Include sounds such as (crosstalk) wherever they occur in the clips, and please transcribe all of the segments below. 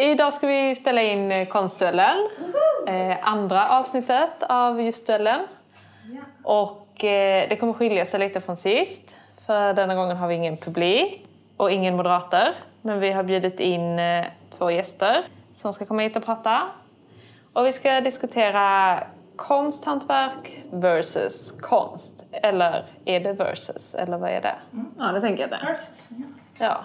Idag ska vi spela in eh, Konstduellen. Eh, andra avsnittet av just duellen. Och eh, det kommer skilja sig lite från sist. För denna gången har vi ingen publik och ingen moderator. Men vi har bjudit in eh, två gäster som ska komma hit och prata. Och vi ska diskutera konsthantverk versus konst. Eller är det versus? Eller vad är det? Ja, det tänker jag det. Ja.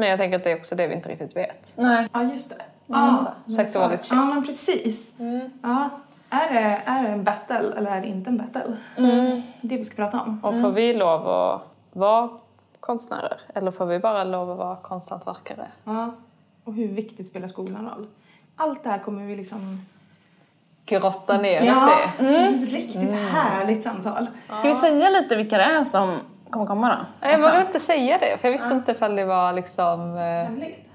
Men jag tänker att det är också det vi inte riktigt vet. Nej. Ja, just det. Mm. Ja, vara lite check. ja men precis. Ja, är, det, är det en battle eller är det inte en battle? Mm. Det vi ska prata om. Och får vi lov att vara konstnärer? Eller får vi bara lov att vara konsthantverkare? Ja. Och hur viktigt spelar skolan roll? Allt det här kommer vi liksom... Grotta ner Ja, oss i. mm. riktigt härligt samtal. Ska vi säga lite vilka det är som kommer komma då? Jag vågar inte säga det, för jag visste inte ifall det var liksom eh, Hemligt.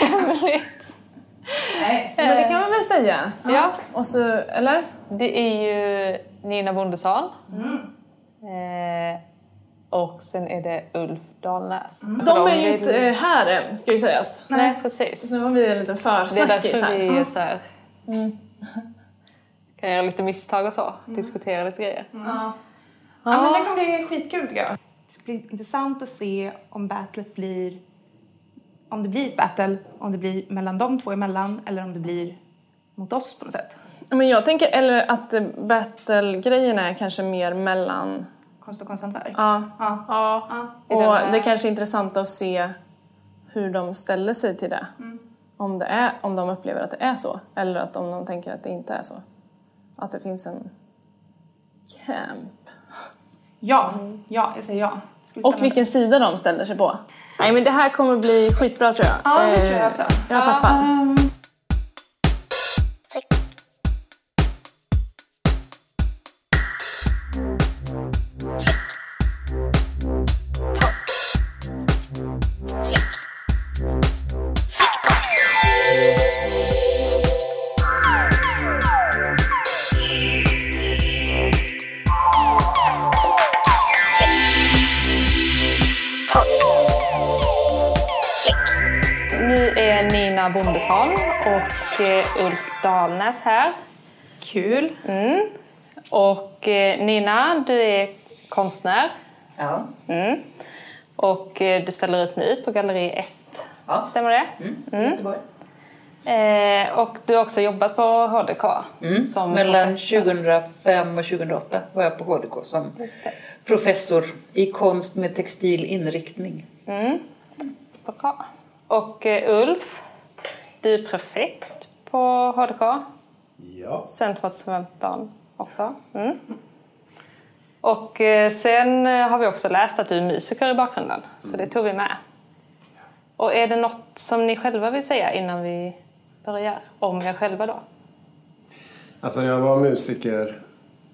hemligt. Nej. Men det kan man väl säga? Ja, Och så, eller? det är ju Nina Bondesson. Eh, och sen är det Ulf Dahlnäs. För De är ju vill- inte eh, här än, ska ju sägas. Nej, precis. Så nu har vi en liten Det är försnackis därför här. vi är så här, kan göra lite misstag och så. Diskutera lite grejer. Ja. Ja, men det kommer bli skitkul tycker jag. Det blir intressant att se om battlet blir... Om det blir ett battle, om det blir mellan de två emellan eller om det blir mot oss på något sätt. Men jag tänker, eller att battle-grejen är kanske mer mellan... Konst och konsthantverk. Ja. Ja. Ja, ja. Och det är kanske är intressant att se hur de ställer sig till det. Om, det är, om de upplever att det är så, eller att om de tänker att det inte är så. Att det finns en camp. Ja, ja, jag säger ja. Och vilken sida de ställer sig på. Nej men det här kommer bli skitbra tror jag. Ja, det Eh, tror jag också. Jag är peppad. Nu är Nina Bondesson och eh, Ulf Dahlnäs här. kul. Mm. Och eh, Nina, du är konstnär. Ja. Mm. Och eh, du ställer ut nu på Galleri 1. Ja. Stämmer det? Mm. Göteborg. Eh, och du har också jobbat på HDK. Mm. Som Mellan professor. 2005 och 2008 var jag på HDK som professor i konst med textil inriktning. Mm. Bra. Och eh, Ulf, du är prefekt på HDK. Ja. Sen 2015 också. Mm. Och eh, sen eh, har vi också läst att du är musiker i bakgrunden, så det tog vi med. Och är det något som ni själva vill säga innan vi börjar? Om er själva då? Alltså jag var musiker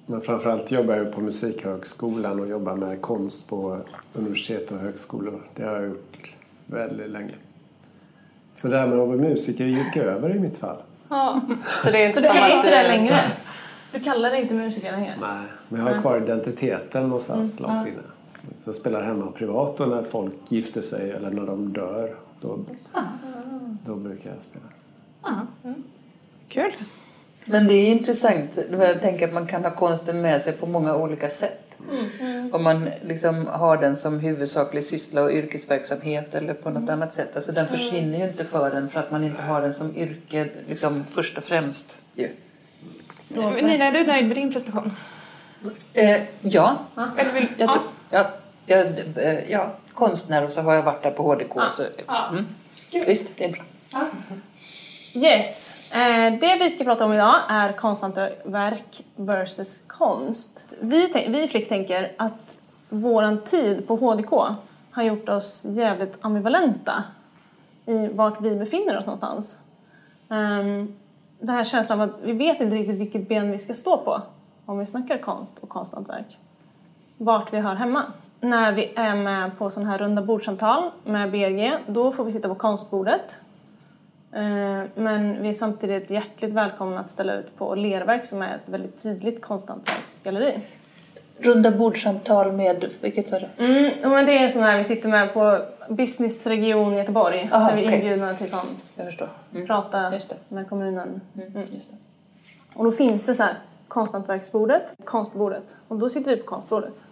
men framförallt jobbar jag på Musikhögskolan och jobbar med konst på universitet och högskolor. Det har jag gjort väldigt länge. Så det här med att vara musiker gick över i mitt fall. Så det är inte Så du är inte du... det längre? Du kallar dig inte musiker längre? Nej, men jag har kvar identiteten någonstans långt inne. Så jag spelar hemma privat och när folk gifter sig eller när de dör då, då brukar jag spela. Kul. Men det är intressant. Jag tänker att man kan ha konsten med sig på många olika sätt. Om man liksom har den som huvudsaklig syssla och yrkesverksamhet eller på något annat sätt. Alltså den försvinner ju inte för en för att man inte har den som yrke liksom först och främst. Ju. Nina, är du nöjd med din prestation? Eh, ja, Eller vill, jag ja. tror, ja, jag, eh, ja, konstnär och så har jag varit där på HDK. Så, mm. Visst, det är bra. Yes. Eh, det vi ska prata om idag är konsthantverk versus konst. Vi, vi i Flick tänker att våran tid på HDK har gjort oss jävligt ambivalenta i vart vi befinner oss någonstans. Um, den här känslan av att vi vet inte riktigt vilket ben vi ska stå på om vi snackar konst och konsthantverk. Vart vi hör hemma. När vi är med på sådana här runda bordsamtal med BRG, då får vi sitta på konstbordet men vi är samtidigt hjärtligt välkomna att ställa ut på Lerverk som är ett väldigt tydligt konsthantverksgalleri. Runda bordsamtal med, vilket sa du? Mm, ja, men det är sån här vi sitter med på Businessregion Göteborg. Aha, så är vi okej. inbjudna till sånt. Jag förstår. Mm. Prata Just det. med kommunen. Mm. Just det. Och då finns det så här konsthantverksbordet, konstbordet. Och då sitter vi på konstbordet.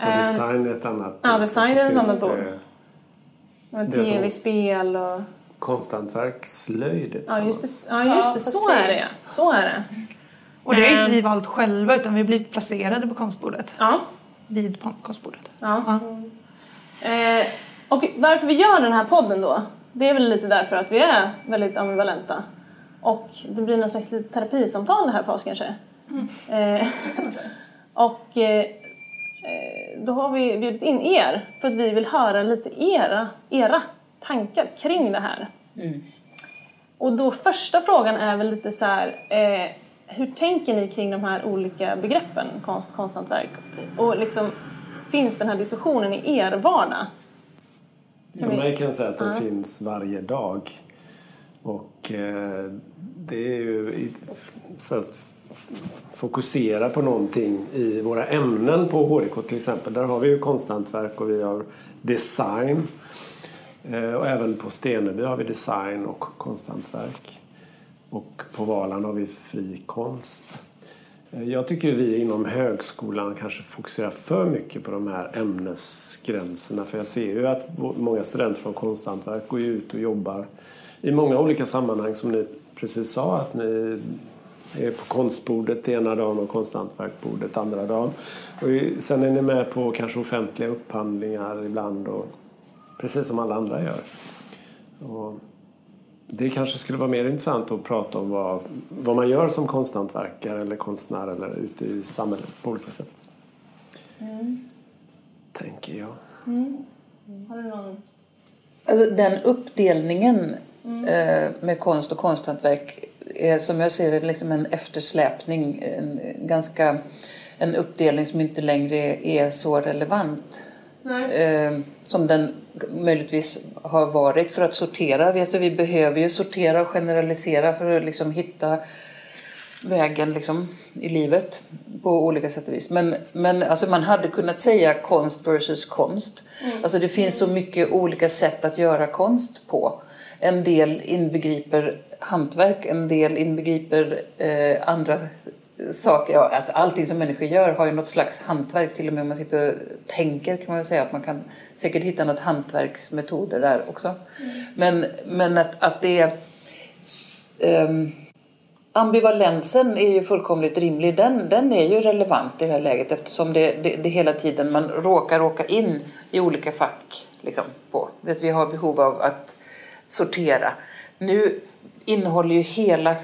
Och design är ett annat ja, bord. design Och så är ett annat det bord. Det är så- tv-spel och... Konsthantverk, slöjd Ja, just det. Ja, just det. Ja, så är det ja. Så är det. Och det har inte vi valt själva utan vi har blivit placerade på konstbordet. Ja. Vid konstbordet. ja. Eh, och varför vi gör den här podden då, det är väl lite därför att vi är väldigt ambivalenta. Och det blir någon slags litet terapisamtal det här för oss kanske. Eh, (laughs) och eh, eh, då har vi bjudit in er för att vi vill höra lite era, era tankar kring det här. Och då första frågan är väl lite så här, eh, hur tänker ni kring de här olika begreppen, konst, konsthantverk? Och liksom, finns den här diskussionen i er vardag? För mig kan jag säga att den finns varje dag. Och eh, det är ju för att fokusera på någonting i våra ämnen på HDK till exempel. Där har vi ju konsthantverk och vi har design. Eh, och även på Steneby har vi design och konsthantverk. Och på Valand har vi fri konst. Eh, jag tycker vi inom högskolan kanske fokuserar för mycket på de här ämnesgränserna. För jag ser ju att många studenter från konsthantverk går ju ut och jobbar i många olika sammanhang som ni precis sa att ni är på konstbordet ena dagen och konsthantverkbordet andra dagen. Och sen är ni med på kanske offentliga upphandlingar ibland och precis som alla andra gör. Och det kanske skulle vara mer intressant att prata om vad, vad man gör som konsthantverkare eller konstnär eller ute i samhället på olika sätt. Tänker jag. Har du någon... Alltså, den uppdelningen eh, med konst och konsthantverk är som jag ser det liksom en eftersläpning. En, ganska, en uppdelning som inte längre är så relevant. Eh, som den möjligtvis har varit för att sortera. Vi- Alltså, vi behöver ju sortera och generalisera för att liksom hitta vägen liksom, i livet på olika sätt och vis. Men, men alltså, man hade kunnat säga konst versus konst. Alltså, det finns så mycket olika sätt att göra konst på. En del inbegriper hantverk, en del inbegriper eh, andra saker. Ja, alltså, allting som människor gör har ju något slags hantverk. Till och med om man sitter och tänker kan man säga att man kan säkert hitta något hantverksmetoder där också. Men, men att, att det ehm, ambivalensen är ju fullkomligt rimlig. Den, den är ju relevant i det här läget eftersom det, det, det hela tiden man råkar åka in i olika fack. Liksom, på. Att vi har behov av att sortera. Nu innehåller ju hela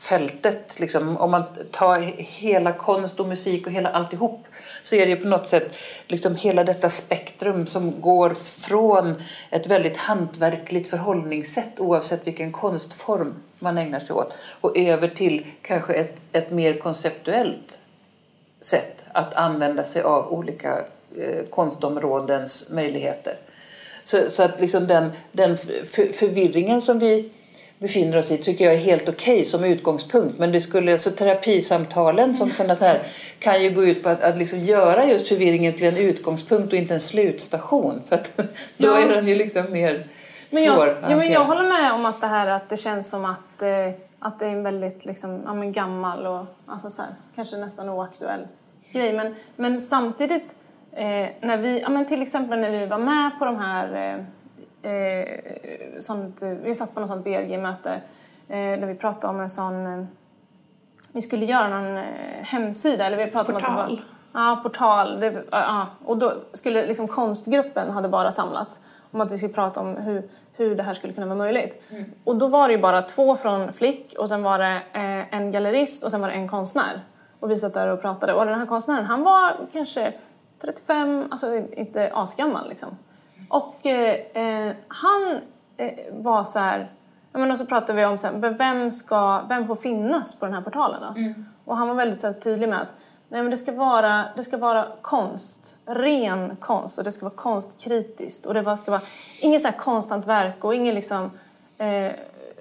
fältet. liksom, om man tar hela konst och musik och hela alltihop så är det på något sätt liksom hela detta spektrum som går från ett väldigt hantverkligt förhållningssätt oavsett vilken konstform man ägnar sig åt och över till kanske ett, ett mer konceptuellt sätt att använda sig av olika eh, konstområdens möjligheter. Så, så att liksom den, den förvirringen som vi befinner oss i tycker jag är helt okej som utgångspunkt. Men det skulle, så terapisamtalen som sådana så här, kan ju gå ut på att, att liksom göra just förvirringen till en utgångspunkt och inte en slutstation. För att (laughs) då Ja. är den ju liksom mer Men svår jag, att ja, men jag håller med om att det här att det känns som att, eh, att det är en väldigt liksom, ja, men gammal och alltså så här, kanske nästan oaktuell grej. Men, men samtidigt, eh, när vi, ja, men till exempel när vi var med på de här eh, eh, sånt, vi satt på något sånt BRG-möte eh, där vi pratade om en sån eh, vi skulle göra någon eh, hemsida eller vi pratade om att det Portal. var, Ja, portal. Det, ja, och då skulle liksom konstgruppen hade bara samlats om att vi skulle prata om hur, hur det här skulle kunna vara möjligt. Och då var det ju bara två från Flick och sen var det eh, en gallerist och sen var det en konstnär. Och vi satt där och pratade och den här konstnären han var kanske 35, alltså inte asgammal liksom. Och eh, eh, han eh, var så här, men och så pratade vi om så här, vem, ska, vem får finnas på den här portalen då? Och han var väldigt så här, tydlig med att nej, men det, ska vara, det ska vara konst, ren konst och det ska vara konstkritiskt och det var, ska vara inget så här konsthantverk och ingen liksom, eh,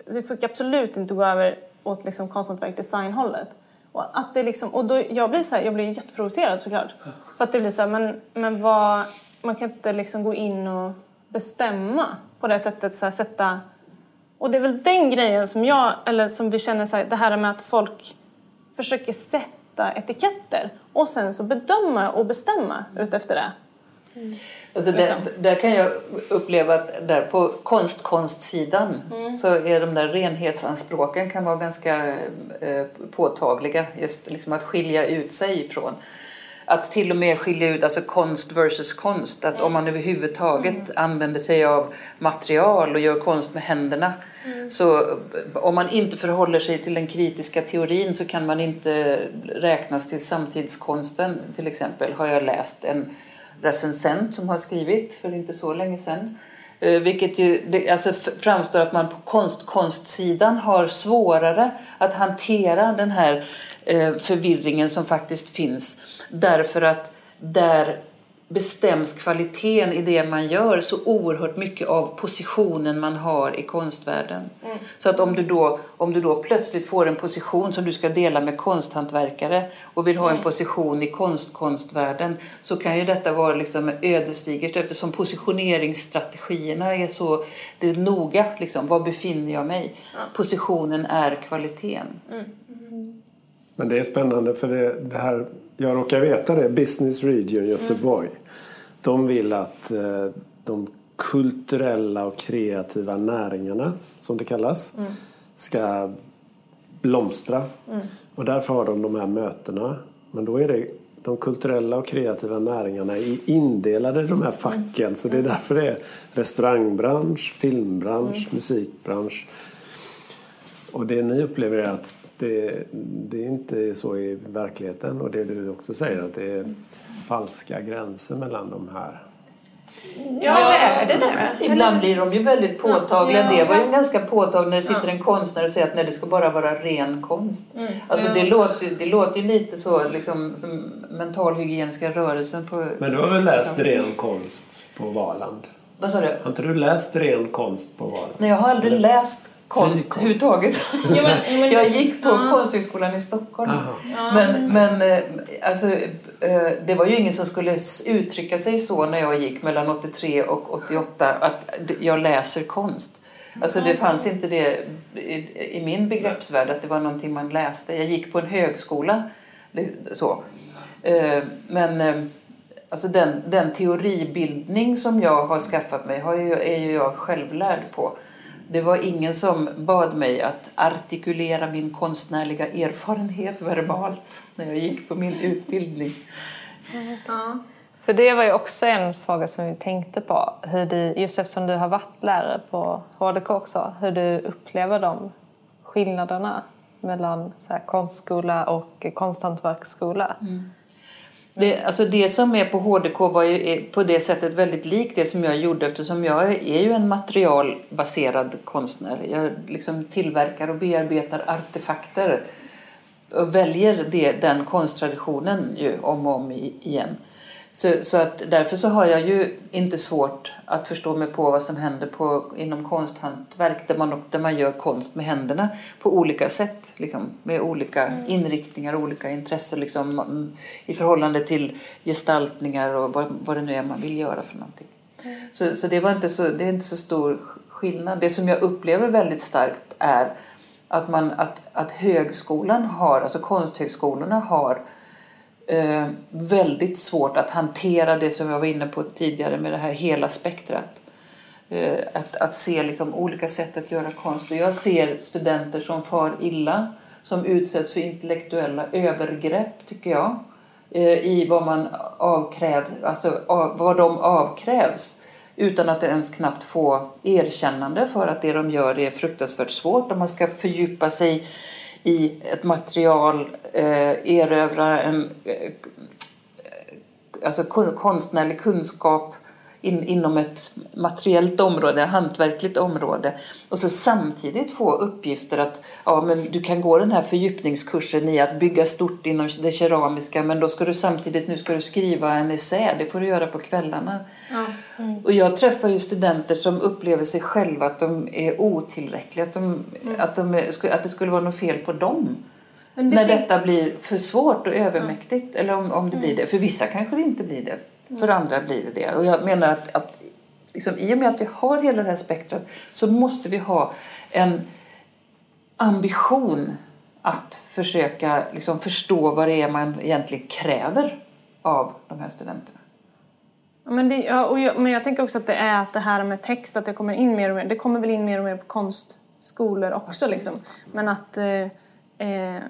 det fick absolut inte gå över åt liksom konsthantverk designhållet. Och, att det liksom, och då, jag blir så här, jag blir jätteprovocerad såklart. För att det blir så här, men, men vad, man kan inte liksom gå in och bestämma på det sättet, så här, sätta... Och det är väl den grejen som jag, eller som vi känner så här, det här med att folk försöker sätta etiketter och sen så bedöma och bestämma utefter det. Alltså Liksom. där, där kan jag uppleva att där på konst-konstsidan Mm. så är de där renhetsanspråken kan vara ganska eh, påtagliga. Just liksom att skilja ut sig ifrån. Att till och med skilja ut alltså konst versus konst. Att om man överhuvudtaget Mm. använder sig av material och gör konst med händerna Mm. så om man inte förhåller sig till den kritiska teorin så kan man inte räknas till samtidskonsten till exempel har jag läst en recensent som har skrivit för inte så länge sedan. Eh, Vilket ju alltså framstår att man på konst, konstsidan har svårare att hantera den här eh, förvirringen som faktiskt finns. Därför att där bestäms kvaliteten i det man gör så oerhört mycket av positionen man har i konstvärlden. Så att om du, då, om du då plötsligt får en position som du ska dela med konsthantverkare och vill ha en position i konstkonstvärlden så kan ju detta vara liksom ödesdigert eftersom positioneringsstrategierna är så det är noga. Liksom, var befinner jag mig? Positionen är kvaliteten. Men det är spännande för det, det här, jag råkar veta det, Business Region Göteborg. De vill att eh, de kulturella och kreativa näringarna, som det kallas, ska blomstra. Och därför har de de här mötena. Men då är det de kulturella och kreativa näringarna är indelade i de här facken. Så det är därför det är restaurangbransch, filmbransch, musikbransch. Och det ni upplever är att det, det är inte så i verkligheten och det du också säger att det är falska gränser mellan de här. Ja, det är det. Ibland blir de ju väldigt påtagliga. Det var ju ganska påtagligt när det sitter en konstnär och säger att nej, det ska bara vara ren konst. Alltså det, låter, det låter ju lite så, liksom, som mentalhygieniska rörelsen på... Men du har väl läst ren konst på Valand? Vad sa du? Har inte du läst ren konst på Valand? Nej, jag har aldrig läst konst överhuvudtaget. Ja, (laughs) jag gick på Konsthögskolan i Stockholm. Aha. Men, men eh, alltså, eh, det var ju ingen som skulle uttrycka sig så när jag gick mellan 83 och 88 att jag läser konst. Alltså det fanns inte det i, i min begreppsvärld att det var någonting man läste. Jag gick på en högskola. Så. Eh, Men alltså den, den teoribildning som jag har skaffat mig har ju, är ju jag självlärd på. Det var ingen som bad mig att artikulera min konstnärliga erfarenhet verbalt när jag gick på min utbildning. För det var ju också en fråga som vi tänkte på. Hur du, just eftersom du har varit lärare på HDK också. Hur du upplever de skillnaderna mellan så här, konstskola och konsthantverksskola. Det, alltså det som är på HDK var ju på det sättet väldigt likt det som jag gjorde eftersom jag är ju en materialbaserad konstnär. Jag liksom tillverkar och bearbetar artefakter och väljer det, den konsttraditionen ju om och om igen. Så, så att därför så har jag ju inte svårt att förstå mig på vad som händer på, inom konsthantverk där man, där man gör konst med händerna på olika sätt. Liksom, med olika inriktningar och olika intressen liksom, mm, i förhållande till gestaltningar och vad, vad det nu är man vill göra för någonting. Så, så, det, var inte så det är inte så stor skillnad. Det som jag upplever väldigt starkt är att, man, att, att högskolan har, alltså konsthögskolorna har eh, väldigt svårt att hantera det som jag var inne på tidigare med det här hela spektrat. Eh, att, att se liksom olika sätt att göra konst. Och jag ser studenter som far illa, som utsätts för intellektuella övergrepp, tycker jag. Eh, I vad man avkräv, alltså av, vad de avkrävs utan att ens knappt få erkännande för att det de gör är fruktansvärt svårt. Om man ska fördjupa sig i ett material, eh, erövra en eh, alltså konstnärlig kunskap in, inom ett materiellt område, hantverkligt område och så samtidigt få uppgifter att ja, men du kan gå den här fördjupningskursen i att bygga stort inom det keramiska men då ska du samtidigt nu ska du skriva en essä, det får du göra på kvällarna. Och jag träffar ju studenter som upplever sig själva att de är otillräckliga, att, de, att, de att det skulle vara något fel på dem. Men det när tänk- detta blir för svårt och övermäktigt. Eller om, om det blir det. För vissa kanske det inte blir det. För andra blir det det. Och jag menar att, att liksom, i och med att vi har hela det här spektrat så måste vi ha en ambition att försöka liksom, förstå vad det är man egentligen kräver av de här studenterna. Ja, men, det, ja, och jag, men jag tänker också att det är att det här med text, att det kommer in mer och mer. Det kommer väl in mer och mer på konstskolor också liksom. Men att, eh, eh,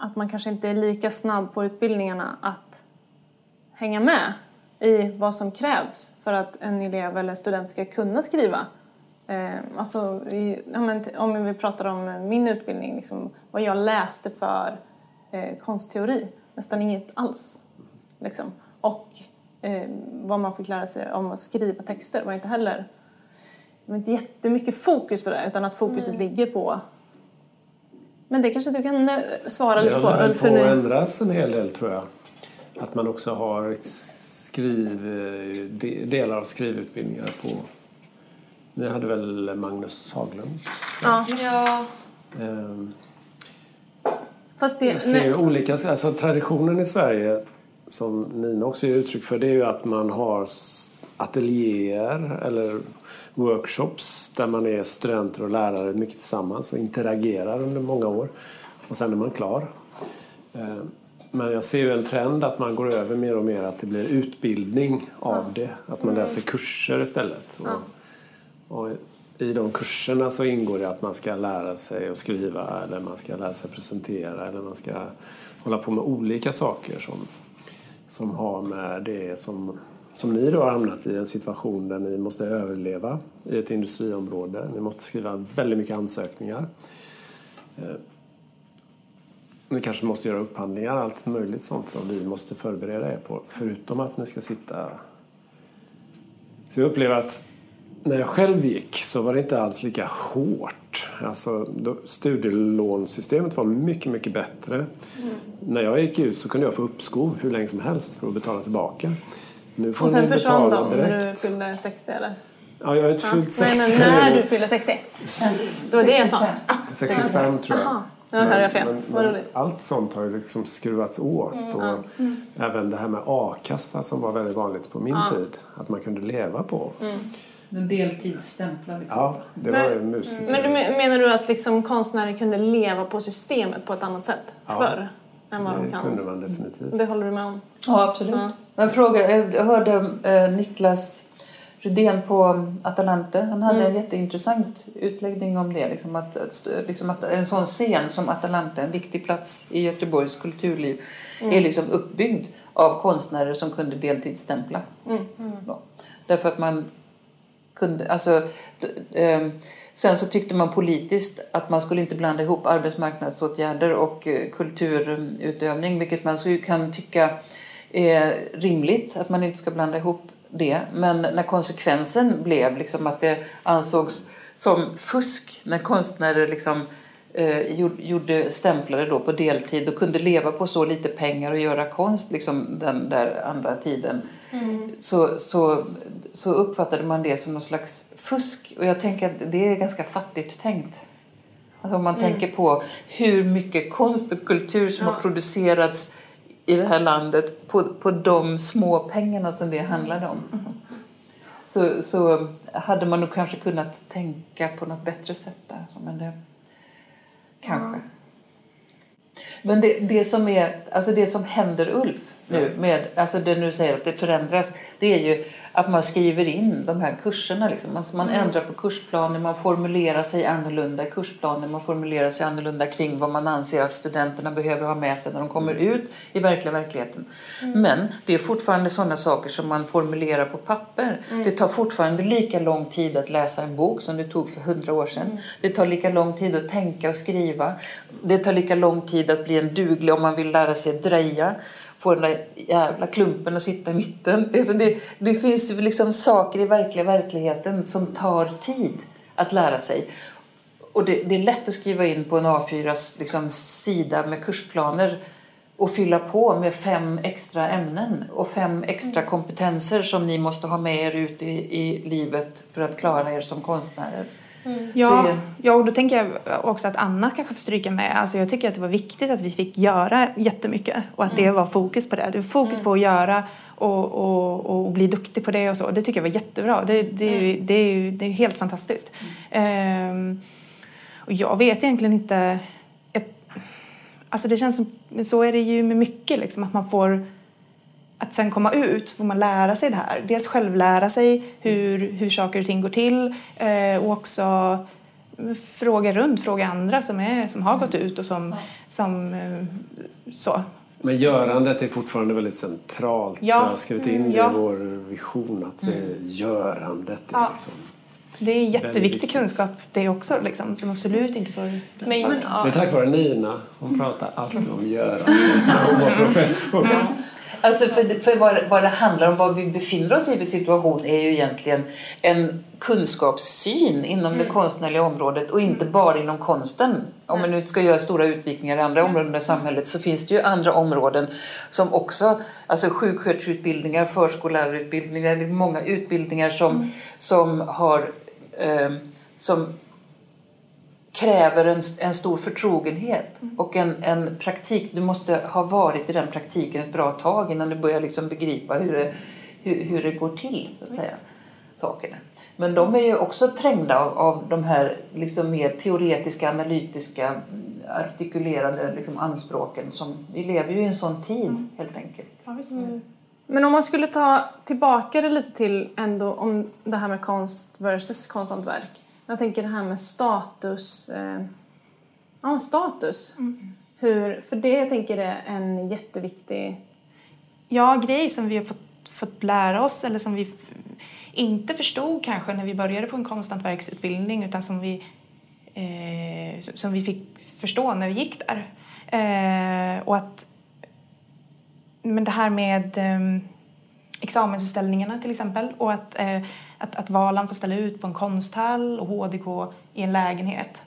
att man kanske inte är lika snabb på utbildningarna att hänga med i vad som krävs för att en elev eller student ska kunna skriva. Eh, alltså, om vi pratar om min utbildning, liksom, vad jag läste för eh, konstteori, nästan inget alls. Liksom. Och eh, vad man fick lära sig om att skriva texter var inte heller det var inte jättemycket fokus på det utan att fokuset ligger på men det kanske du kan eh, svara Det lite på håller Ulf, på att ändras en hel del tror jag. Att man också har skriv, de- delar av skrivutbildningar på... Ni hade väl Magnus Haglund? Ja, Ja, Ehm, fast det, Jag ser ju nej, olika, alltså traditionen i Sverige som Nina också ger uttryck för det är ju att man har ateljéer eller workshops där man är studenter och lärare mycket tillsammans och interagerar under många år och sen är man klar. Eh, Men jag ser ju en trend att man går över mer och mer att det blir utbildning av det. Att man läser kurser istället. Och, och i de kurserna så ingår det att man ska lära sig att skriva eller man ska lära sig presentera eller man ska hålla på med olika saker som, som har med det som, som ni då har hamnat i en situation där ni måste överleva i ett industriområde. Ni måste skriva väldigt mycket ansökningar. Eh, Ni kanske måste göra upphandlingar, allt möjligt sånt som vi måste förbereda er på. Förutom att ni ska sitta... Så jag upplever att när jag själv gick så var det inte alls lika hårt. Alltså, då, studielånsystemet var mycket, mycket bättre. När jag gick ut så kunde jag få uppskov hur länge som helst för att betala tillbaka. Nu får och sen ni försvann betala de när du direkt. fyllde 60 eller? Ja, jag har inte fyllt 60 Nej, men när du fyllde 60? Det var det jag sa. 65 tror jag. Nu hörde jag fel. Men, men allt sånt har ju liksom skruvats åt. Och Även det här med a-kassa som var väldigt vanligt på min tid. Att man kunde leva på. En deltidsstämplar. Ja, det var ju musiker. Men du men- menar du att liksom konstnärer kunde leva på systemet på ett annat sätt Ja. förr än vad de det kan? kunde man definitivt. Det håller du med om? Ja, absolut. Jag, fråga, jag hörde eh, Niklas Rydén på Atalante. Han hade en jätteintressant utläggning om det. Liksom att, liksom att en sån scen som Atalante, en viktig plats i Göteborgs kulturliv, är liksom uppbyggd av konstnärer som kunde deltidsstämpla. Ja. Därför att man kunde, alltså, d- ehm, sen så tyckte man politiskt att man skulle inte blanda ihop arbetsmarknadsåtgärder och eh, kulturutövning, vilket man så kan tycka är rimligt att man inte ska blanda ihop det. Men när konsekvensen blev liksom att det ansågs som fusk när konstnärer liksom eh, gjorde- gjorde stämplade då på deltid och kunde leva på så lite pengar och göra konst liksom den där andra tiden så, så, så uppfattade man det som någon slags fusk. Och jag tänker att det är ganska fattigt tänkt. Alltså om man tänker på hur mycket konst och kultur som har producerats i det här landet på, på de små pengarna som det handlade om. Så, så hade man nog kanske kunnat tänka på något bättre sätt där. Men det, kanske. Men det, det, som är, alltså det som händer Ulf nu, med, alltså det nu säger att det förändras, det är ju att man skriver in de här kurserna. Liksom. Man, man ändrar på kursplaner, man formulerar sig annorlunda i kursplaner, man formulerar sig annorlunda kring vad man anser att studenterna behöver ha med sig när de kommer ut i verkliga verkligheten. Men det är fortfarande sådana saker som man formulerar på papper. Det tar fortfarande lika lång tid att läsa en bok som det tog för hundra år sedan. Det tar lika lång tid att tänka och skriva. Det tar lika lång tid att bli en duglig om man vill lära sig dreja. Få den där jävla klumpen att sitta i mitten. Det, det, det finns ju liksom saker i verkliga verkligheten som tar tid att lära sig. Och det, det är lätt att skriva in på en A4 liksom, sida med kursplaner och fylla på med fem extra ämnen och fem extra kompetenser som ni måste ha med er ut i, i livet för att klara er som konstnärer. Ja, Så- ja, och då tänker jag också att Anna kanske får stryka med. Alltså jag tycker att det var viktigt att vi fick göra jättemycket och att det var fokus på det. Det var fokus på att göra och, och, och bli duktig på det och så. Det tycker jag var jättebra. Det, det, är ju- det, är, ju, det är helt fantastiskt. Ehm, och jag vet egentligen inte... Ett, alltså det känns som, så är det ju med mycket liksom, att man får att sen komma ut får man lära sig det här. Dels självlära sig hur, hur saker och ting går till eh, och också fråga runt, fråga andra som, är, som har gått ut och som, som eh, så. Men görandet är fortfarande väldigt centralt. Ja. Vi har skrivit in det Ja. i vår vision att det är görandet. är Ja. Liksom. Det är jätteviktig kunskap det också liksom, som absolut inte får Men, ja. Är tack vare Nina. Hon pratar alltid om görandet när hon var professor. Alltså för, för vad, vad det handlar om, vad vi befinner oss i för situation är ju egentligen en kunskapssyn inom det konstnärliga området och inte bara inom konsten. Om man nu ska göra stora utvikningar i andra områden i samhället så finns det ju andra områden som också, alltså sjuksköterskeutbildningar, förskollärarutbildningar, många utbildningar som, som har eh, som kräver en, en stor förtrogenhet och en, en praktik. Du måste ha varit i den praktiken ett bra tag innan du börjar liksom begripa hur det, hur, hur det går till. Så att säga, sakerna. Men de är ju också trängda av, av de här liksom mer teoretiska, analytiska, artikulerade liksom anspråken. Som, vi lever ju i en sån tid helt enkelt. Men om man skulle ta tillbaka det lite till ändå om det här med konst versus konsthantverk. Jag tänker det här med status. Eh, ja, status. Hur, för det jag tänker är en jätteviktig... Ja, grej som vi har fått, fått lära oss eller som vi inte förstod kanske när vi började på en konsthantverksutbildning utan som vi, eh, som- som vi fick förstå när vi gick där. Eh, och att men det här med eh, examensutställningarna till exempel och att, eh, att, att Valand får ställa ut på en konsthall och HDK i en lägenhet.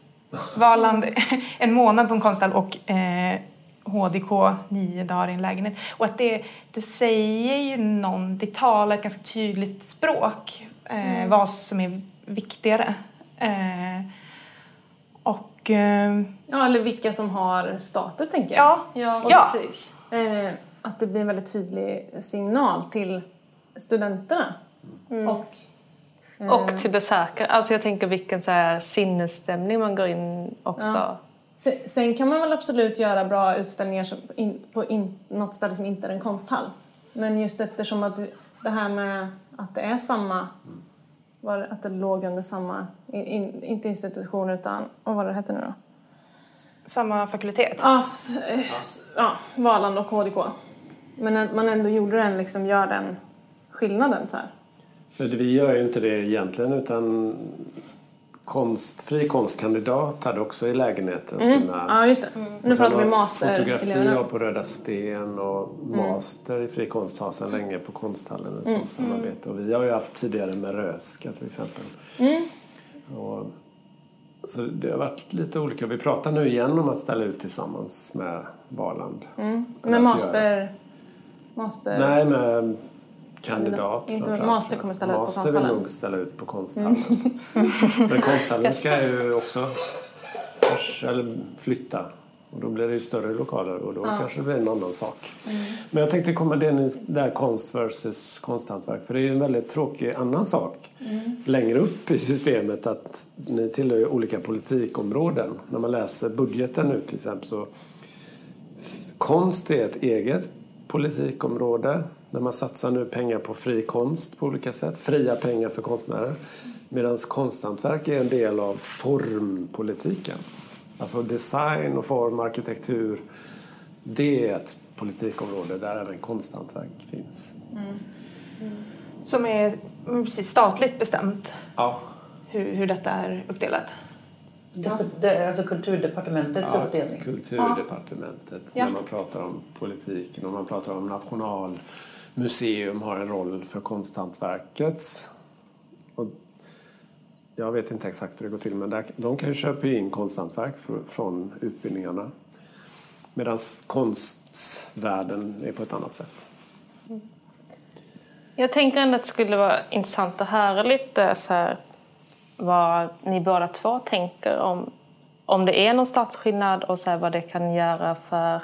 Valand (laughs) en månad på en konsthall och eh, HDK nio dagar i en lägenhet. Och att det, det säger ju någon, det talar ett ganska tydligt språk eh, vad som är viktigare. Eh, och eh, Ja, eller vilka som har status tänker jag. ja, Ja, Ja. precis. Eh, att det blir en väldigt tydlig signal till studenterna. Och, eh, Och till besökare. Alltså jag tänker vilken så här sinnesstämning man går in också. Ja. Sen, sen kan man väl absolut göra bra utställningar som in, på in, något ställe som inte är en konsthall. Men just eftersom att det här med att det är samma, var, att det låg under samma, in, in, inte institution utan, vad var det hette nu då? samma fakultet. Ja, ja Valand och HDK. Men att man ändå gjorde den, liksom gör den skillnaden så här. Vi gör ju inte det egentligen utan konst, fri konstkandidat hade också i lägenheten sina... Ja, just det. Nu Och sen pratar vi master Fotografi har på Röda Sten och master i fri konst har sedan länge på Konsthallen ett sånt samarbete. Och vi har ju haft tidigare med Röska till exempel. Och, så det har varit lite olika. Vi pratar nu igen om att ställa ut tillsammans med Valand. Göra. master... master Nej, med kandidat Inte- framför master kommer ställa ut på Master vill Konsthallen. nog ställa ut på Konsthallen. (laughs) Men Konsthallen ska (laughs) ju också förs- eller flytta. Och då blir det ju större lokaler och då kanske det blir en annan sak. Men jag tänkte komma ni- där konst versus konsthantverk. För det är ju en väldigt tråkig annan sak längre upp i systemet att ni tillhör ju olika politikområden. När man läser budgeten nu till exempel så Konst är ett eget politikområde där man satsar nu pengar på fri konst på olika sätt. Fria pengar för konstnärer. Medan konsthantverk är en del av formpolitiken. Alltså design och form, arkitektur. Det är ett politikområde där även konsthantverk finns. Som är mm, precis statligt bestämt Ja. hur, hur detta är uppdelat. Det, det är alltså kulturdepartementets Ja, uppdelning. Kulturdepartementet Ja. när man pratar om politiken och man pratar om Museum har en roll för konsthantverket. Och jag vet inte exakt hur det går till men där, de kan ju köpa in konsthantverk för, från utbildningarna. Medan konstvärlden är på ett annat sätt. Jag tänker ändå att det skulle vara intressant att höra lite så här vad ni båda två tänker om, om det är någon statsskillnad och så vad det kan göra för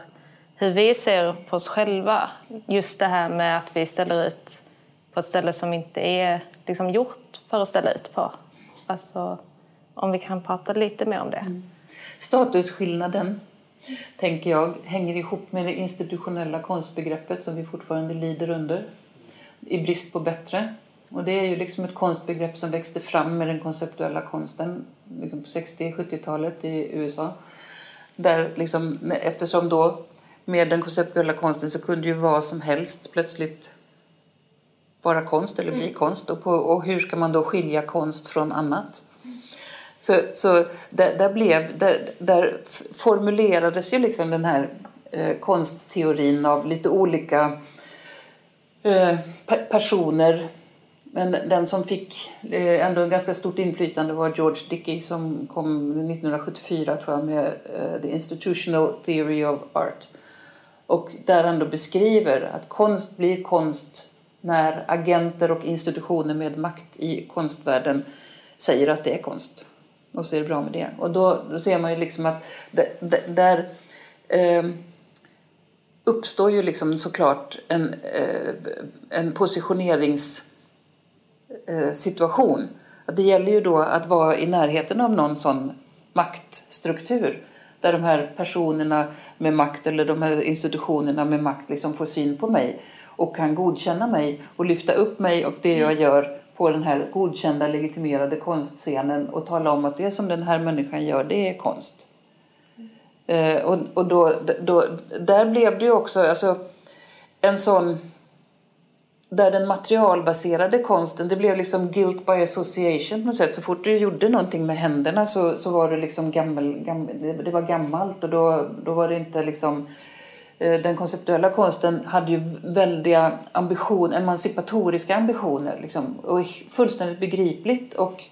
hur vi ser på oss själva. Just det här med att vi ställer ut på ett ställe som inte är liksom gjort för att ställa ut på. Alltså, om vi kan prata lite mer om det. Mm. Statusskillnaden, tänker jag, hänger ihop med det institutionella konstbegreppet som vi fortfarande lider under i brist på bättre. Och det är ju liksom ett konstbegrepp som växte fram med den konceptuella konsten liksom på 60-70-talet i USA. Där liksom, eftersom då med den konceptuella konsten så kunde ju vad som helst plötsligt vara konst eller bli mm. konst. Och, på, och hur ska man då skilja konst från annat? Så, så där, där, blev, där, där formulerades ju liksom den här eh, konstteorin av lite olika eh, personer. Men den som fick eh, ändå ganska stort inflytande var George Dickey som kom 1974 tror jag med eh, The Institutional Theory of Art. Och där han då beskriver att konst blir konst när agenter och institutioner med makt i konstvärlden säger att det är konst. Och så är det bra med det. Och då, då ser man ju liksom att där eh, uppstår ju liksom såklart en, eh, en positioneringssituation. Eh, det gäller ju då att vara i närheten av någon sån maktstruktur där de här personerna med makt eller de här institutionerna med makt liksom får syn på mig och kan godkänna mig och lyfta upp mig och det jag gör på den här godkända legitimerade konstscenen och tala om att det som den här människan gör det är konst. Eh, och och då, då, där blev det ju också alltså, en sån där den materialbaserade konsten, det blev liksom guilt by association på något sätt. Så fort du gjorde någonting med händerna så, så var det liksom gammel, gammel, det var gammalt och då, då var det inte liksom eh, den konceptuella konsten hade ju väldiga ambitioner, emancipatoriska ambitioner liksom, och fullständigt begripligt och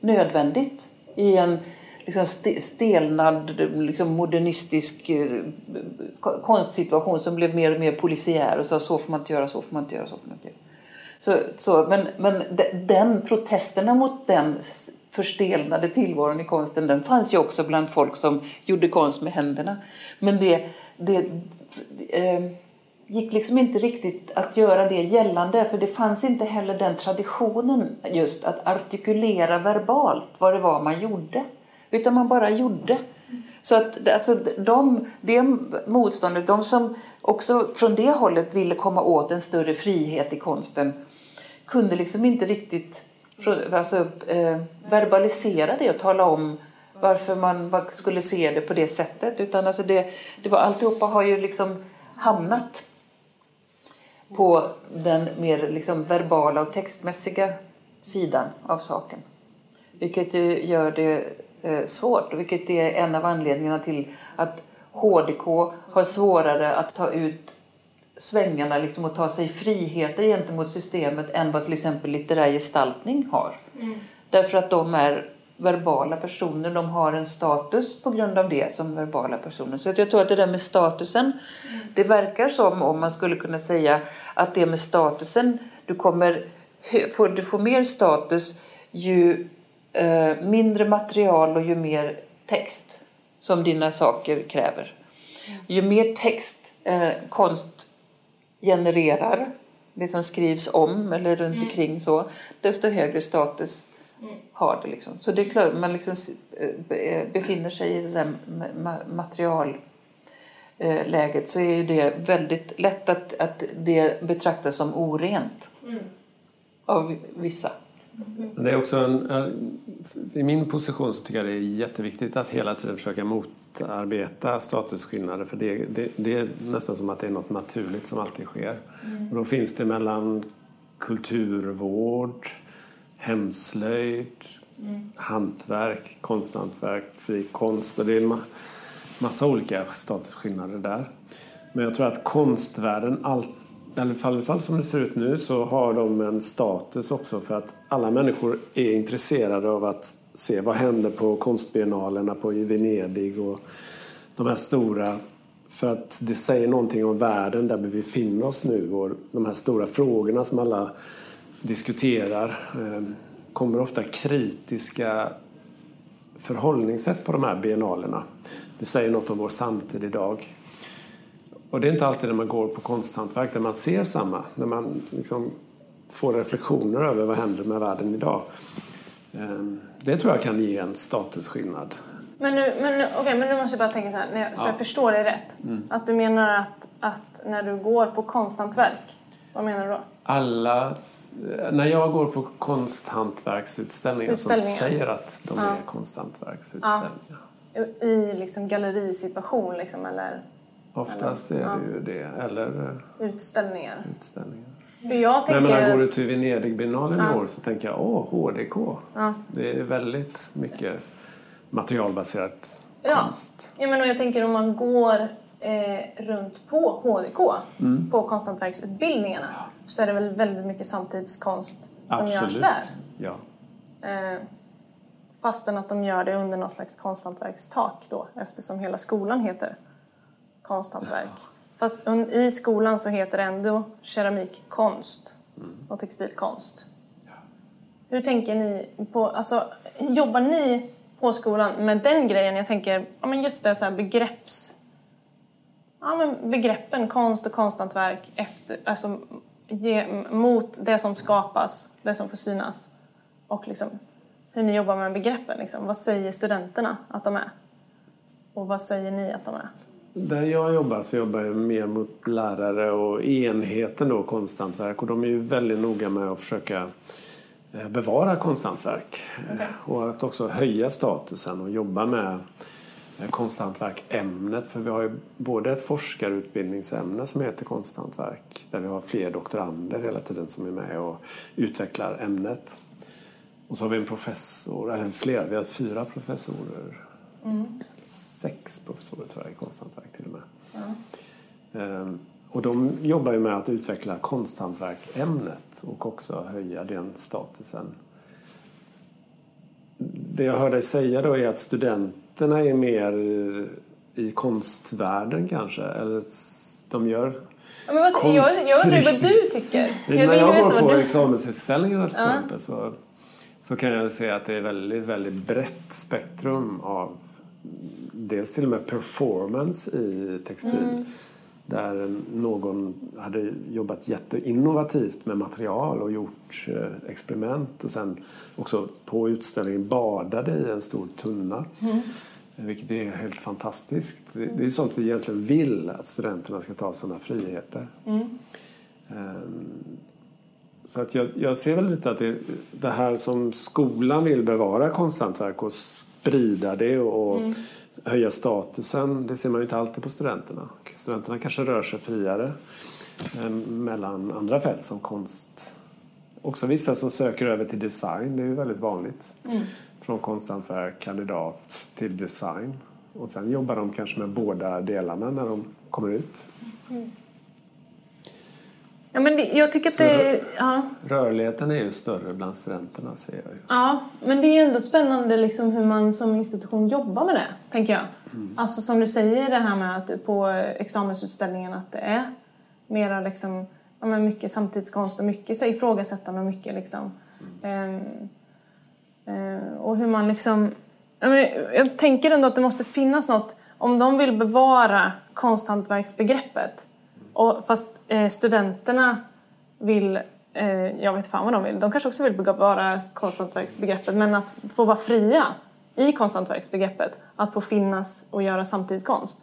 nödvändigt i en liksom stelnad liksom modernistisk eh, konstsituation som blev mer och mer polisiär och sa så får man inte göra, så får man inte göra, så får man inte. Så, så, men, men den protesterna mot den förstelnade tillvaron i konsten den fanns ju också bland folk som gjorde konst med händerna. Men det, det eh, gick liksom inte riktigt att göra det gällande för det fanns inte heller den traditionen just att artikulera verbalt vad det var man gjorde. Utan man bara gjorde. Så att alltså, de, det motståndet, de som också från det hållet ville komma åt en större frihet i konsten kunde liksom inte riktigt alltså, eh, verbalisera det och tala om varför man skulle se det på det sättet. Utan alltså det, det var, alltihopa har ju liksom hamnat på den mer liksom verbala och textmässiga sidan av saken. Vilket gör det eh, svårt, vilket är en av anledningarna till att HDK har svårare att ta ut svängarna liksom, och ta sig friheter gentemot systemet än vad till exempel litterär gestaltning har. Mm. Därför att de är verbala personer, de har en status på grund av det som verbala personer. Så jag tror att det där med statusen, mm. det verkar som om man skulle kunna säga att det med statusen, du, kommer, du får mer status ju eh, mindre material och ju mer text som dina saker kräver. Ju mer text eh, konst genererar, det som skrivs om eller runt mm. omkring så, desto högre status mm. har det. Liksom. Så det är klart, man liksom eh, befinner sig i det där materialläget så är det väldigt lätt att, att det betraktas som orent mm. av vissa. Det är också en, I min position så tycker jag det är jätteviktigt att hela tiden försöka motarbeta statusskillnader för det, det, det är nästan som att det är något naturligt som alltid sker. Mm. Och då finns det mellan kulturvård, hemslöjd, mm. hantverk, konsthantverk, fri konst och det är en massa olika statusskillnader där. Men jag tror att konstvärlden alltid i alla fall som det ser ut nu så har de en status också för att alla människor är intresserade av att se vad händer på konstbiennalerna på i Venedig och de här stora för att det säger någonting om världen där vi befinner oss nu och de här stora frågorna som alla diskuterar. Eh, kommer ofta kritiska förhållningssätt på de här biennalerna. Det säger något om vår samtid idag. Och det är inte alltid när man går på konsthantverk där man ser samma, när man liksom får reflektioner över vad händer med världen idag. Ehm, det tror jag kan ge en statusskillnad. Men nu, men, nu, okay, men nu måste jag bara tänka så här, jag, så jag förstår dig rätt. Att du menar att, att när du går på konsthantverk, vad menar du då? Alla, när jag går på konsthantverksutställningar som säger att de är konsthantverksutställningar. I liksom gallerisituation liksom, eller Oftast är det ju det, eller eh, utställningar? utställningar. För jag Nej, tänker... men när går till Venedigbiennalen i år så tänker jag åh, HDK. Det är väldigt mycket materialbaserat Ja. konst. Ja, men och jag tänker om man går eh, runt på HDK, Mm. på konsthantverksutbildningarna, så är det väl väldigt mycket samtidskonst som görs där. Ja. Eh, fastän att de gör det under någon slags konsthantverkstak då, eftersom hela skolan heter konsthantverk. Fast i skolan så heter det ändå keramikkonst och textilkonst. Hur tänker ni på, alltså jobbar ni på skolan med den grejen? Jag tänker, ja men just det så här begrepps... Ja men begreppen konst och konsthantverk efter, alltså ge, mot det som skapas, det som får synas. Och liksom hur ni jobbar med begreppen liksom. Vad säger studenterna att de är? Och vad säger ni att de är? Där jag jobbar så jobbar jag mer mot lärare och enheten då, konsthantverk. Och de är ju väldigt noga med att försöka eh, bevara konsthantverk. Eh, Och att också höja statusen och jobba med eh, konsthantverk-ämnet. För vi har ju både ett forskarutbildningsämne som heter konsthantverk där vi har fler doktorander hela tiden som är med och utvecklar ämnet. Och så har vi en professor, eller flera, vi har fyra professorer. Sex professorer tror jag i konsthantverk till och med. Ehm, Och de jobbar ju med att utveckla konsthantverk-ämnet och också höja den statusen. Det jag hör dig säga då är att studenterna är mer i konstvärlden kanske, eller de gör Ja, men vad, jag, jag undrar vad du tycker. (laughs) Jag när jag går på du- examensutställningar till exempel så, så kan jag se att det är väldigt, väldigt brett spektrum av dels till och med performance i textil. Mm. Där någon hade jobbat jätteinnovativt med material och gjort eh, experiment och sen också på utställningen badade i en stor tunna. Mm. Vilket är helt fantastiskt. Det, det är sånt vi egentligen vill att studenterna ska ta sådana friheter. Mm. Så att jag, jag ser väl lite att det, det här som skolan vill bevara konsthantverk och sprida det och Mm. höja statusen, det ser man ju inte alltid på studenterna. Studenterna kanske rör sig friare eh, mellan andra fält som konst. Också vissa som söker över till design, det är ju väldigt vanligt. Från konsthantverk, kandidat till design. Och sen jobbar de kanske med båda delarna när de kommer ut. Ja, men det, jag tycker att det... Ja. Rörligheten är ju större bland studenterna ser jag ju. Ja, men det är ändå spännande liksom hur man som institution jobbar med det, tänker jag. Alltså som du säger det här med att på examensutställningen att det är mera liksom, ja, men mycket samtidskonst och mycket så, ifrågasättande och mycket liksom. ehm, eh, och hur man liksom... ja, men Jag tänker ändå att det måste finnas något, om de vill bevara konsthantverksbegreppet och fast eh, studenterna vill, eh, jag vet fan vad de vill, de kanske också vill bevara konsthantverksbegreppet men att få vara fria i konsthantverksbegreppet, att få finnas och göra samtidskonst.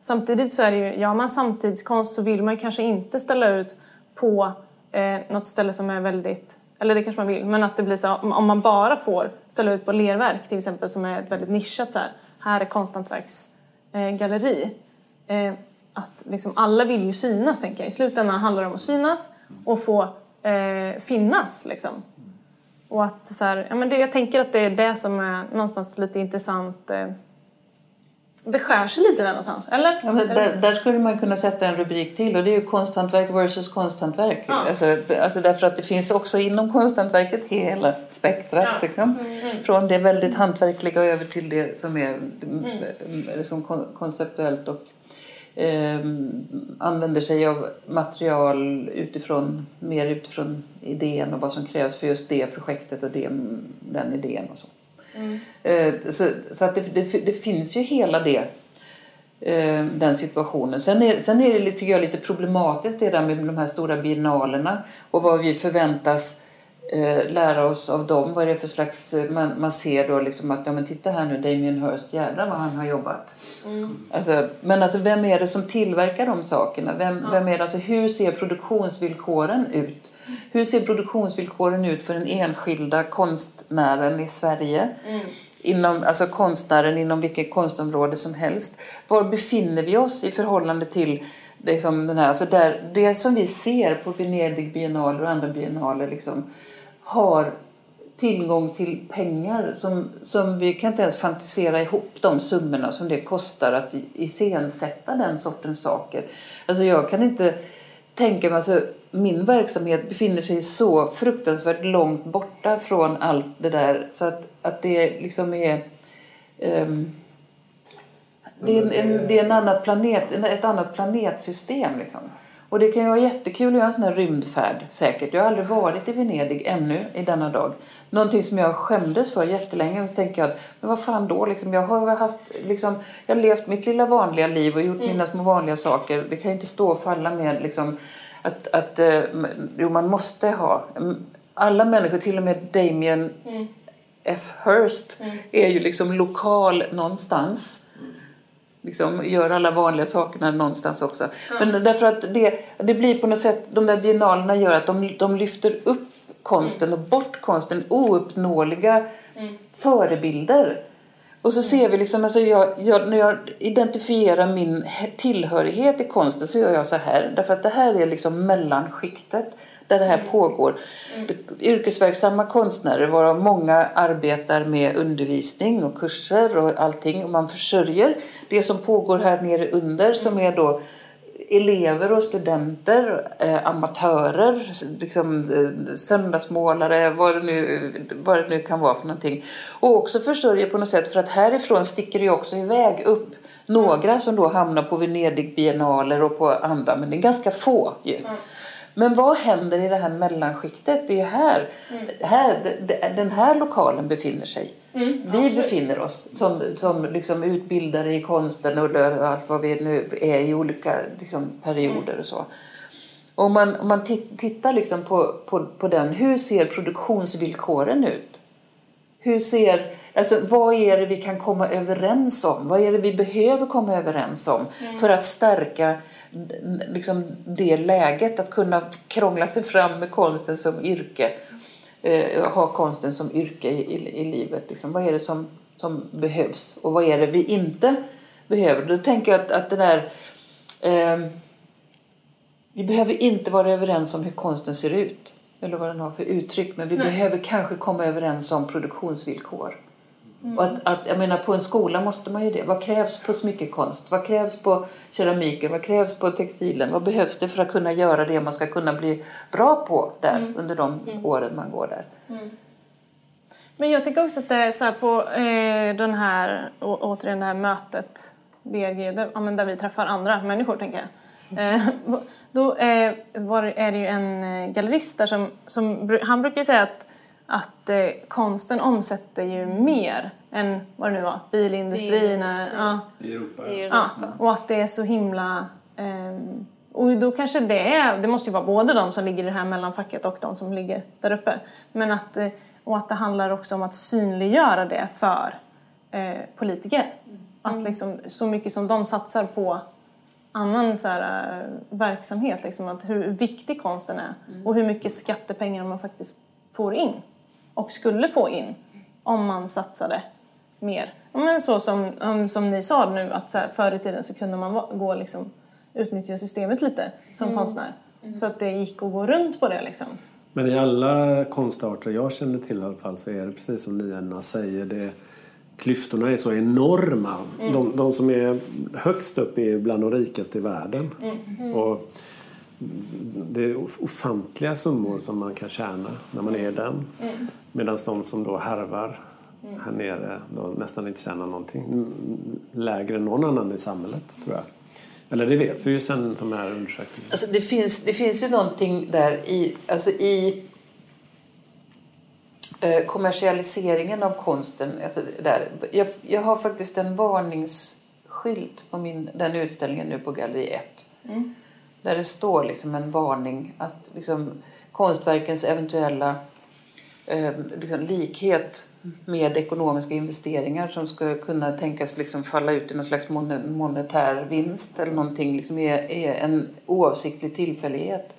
Samtidigt så är det ju, gör man samtidskonst så vill man ju kanske inte ställa ut på eh, något ställe som är väldigt, eller det kanske man vill, men att det blir så om om man bara får ställa ut på lerverk till exempel som är ett väldigt nischat så här, här är konsthantverksgalleri. Eh, galleri. eh, att liksom alla vill ju synas tänker jag. I slutändan handlar det om att synas och få eh, finnas liksom. Och att så här, ja, men det, jag tänker att det är det som är någonstans lite intressant. Eh, det skär sig lite där någonstans, eller? Ja, där, där skulle man kunna sätta en rubrik till och det är ju konsthantverk versus konsthantverk. Ja. Alltså, alltså därför att det finns också inom konsthantverket hela spektrat. Ja. Liksom. Från det väldigt hantverkliga över till det som är mm. som kon- konceptuellt och eh, använder sig av material utifrån, mer utifrån idén och vad som krävs för just det projektet och det, den idén och så. Eh, så, så att det, det, det finns ju hela det eh, den situationen. Sen är, sen är det tycker jag, lite problematiskt det där med de här stora biennalerna och vad vi förväntas lära oss av dem. Vad är det för slags... eh, Man, man ser då liksom att, ja men titta här nu, Damien Hirst, jädrar vad han har jobbat. Alltså, men alltså vem är det som tillverkar de sakerna? Vem, vem är det, alltså, hur ser produktionsvillkoren ut? Hur ser produktionsvillkoren ut för den enskilda konstnären i Sverige? Inom, alltså konstnären inom vilket konstområde som helst. Var befinner vi oss i förhållande till liksom den här, alltså där, det som vi ser på Venedig biennaler och andra biennaler liksom, har tillgång till pengar som, som vi kan inte ens fantisera ihop de summorna som det kostar att iscensätta den sortens saker. Alltså jag kan inte tänka mig, alltså min verksamhet befinner sig så fruktansvärt långt borta från allt det där så att, att det liksom är um, det är, en, en, det är en annat planet, ett annat planetsystem. Liksom. Och det kan ju vara jättekul att göra en sån här rymdfärd säkert. Jag har aldrig varit i Venedig ännu i denna dag. Någonting som jag skämdes för jättelänge. Och så tänker jag att, men vad fan då? Liksom, jag har haft, liksom, jag har levt mitt lilla vanliga liv och gjort mina små vanliga saker. Det kan ju inte stå och falla med liksom, att, att eh, jo, man måste ha. Alla människor, till och med Damien F. Hirst, är ju liksom lokal någonstans liksom gör alla vanliga sakerna någonstans också. Men därför att det, det blir på något sätt, de där biennalerna gör att de, de lyfter upp konsten och bort konsten, ouppnåeliga förebilder. Och så ser vi liksom, alltså jag, jag, när jag identifierar min he- tillhörighet i konsten så gör jag så här. Därför att det här är liksom mellanskiktet där det här pågår. Det- Yrkesverksamma konstnärer varav många arbetar med undervisning och kurser och allting. Och man försörjer det som pågår här nere under som är då elever och studenter, eh, amatörer, liksom, eh, söndagsmålare, vad det, nu, vad det nu kan vara för någonting. Och också försörjer på något sätt för att härifrån sticker det också iväg upp några som då hamnar på Venedig biennaler och på andra, men det är ganska få ju. Men vad händer i det här mellanskiktet? Det är här, här d- d- den här lokalen befinner sig. vi befinner oss som, som liksom utbildare i konsten och allt vad vi nu är i olika liksom, perioder och så. Om man, om man tit- tittar liksom på, på, på den, hur ser produktionsvillkoren ut? Hur ser, alltså, vad är det vi kan komma överens om? Vad är det vi behöver komma överens om för att stärka liksom, det läget? Att kunna krångla sig fram med konsten som yrke. Eh, ha konsten som yrke i, i, i livet. Liksom. Vad är det som, som behövs och vad är det vi inte behöver? Då tänker jag att, att det där... ehm, vi behöver inte vara överens om hur konsten ser ut eller vad den har för uttryck men vi behöver kanske komma överens om produktionsvillkor. Och att, att, jag menar, på en skola måste man ju det. Vad krävs på smyckekonst? Vad krävs på keramiken? Vad krävs på textilen? Vad behövs det för att kunna göra det man ska kunna bli bra på där under de åren man går där? Men jag tycker också att det är så här på eh, den här, å, återigen det här mötet, BRG, där, ja, där vi träffar andra människor tänker jag. Eh, (laughs) då eh, var, är det ju en eh, gallerist där som, som han brukar säga att, att eh, konsten omsätter ju mer än vad det nu var, bilindustrin. är- Ja, I Europa. Ja, och att det är så himla... ehm, och då kanske det är, det måste ju vara både de som ligger i det här mellanfacket och de som ligger där uppe. Men att, eh, och att det handlar också om att synliggöra det för eh, politiker. Att liksom, så mycket som de satsar på annan så här, eh, verksamhet, liksom, att hur viktig konsten är och hur mycket skattepengar man faktiskt får in och skulle få in om man satsade mer. Men så som, um, som ni sa nu, att så här, förr i tiden så kunde man gå liksom, utnyttja systemet lite som konstnär. Så att det gick att gå runt på det liksom. Men i alla konstarter jag känner till i alla fall så är det precis som ni Anna säger. Det, klyftorna är så enorma. De, de som är högst upp är bland de rikaste i världen. Och det är ofantliga summor som man kan tjäna när man är den. Medan de som då harvar här nere då nästan inte tjänar någonting. Mm, Lägre än någon annan i samhället tror jag. Eller det vet vi ju sen de här undersökningarna. Alltså det, finns, det finns ju någonting där i, alltså i eh, kommersialiseringen av konsten. Alltså där. Jag, jag har faktiskt en varningsskylt på min, den utställningen nu på Galleri 1. Där det står liksom en varning att liksom, konstverkens eventuella eh, liksom, likhet med ekonomiska investeringar som skulle kunna tänkas liksom falla ut i någon slags mon- monetär vinst eller någonting liksom är, är en oavsiktlig tillfällighet.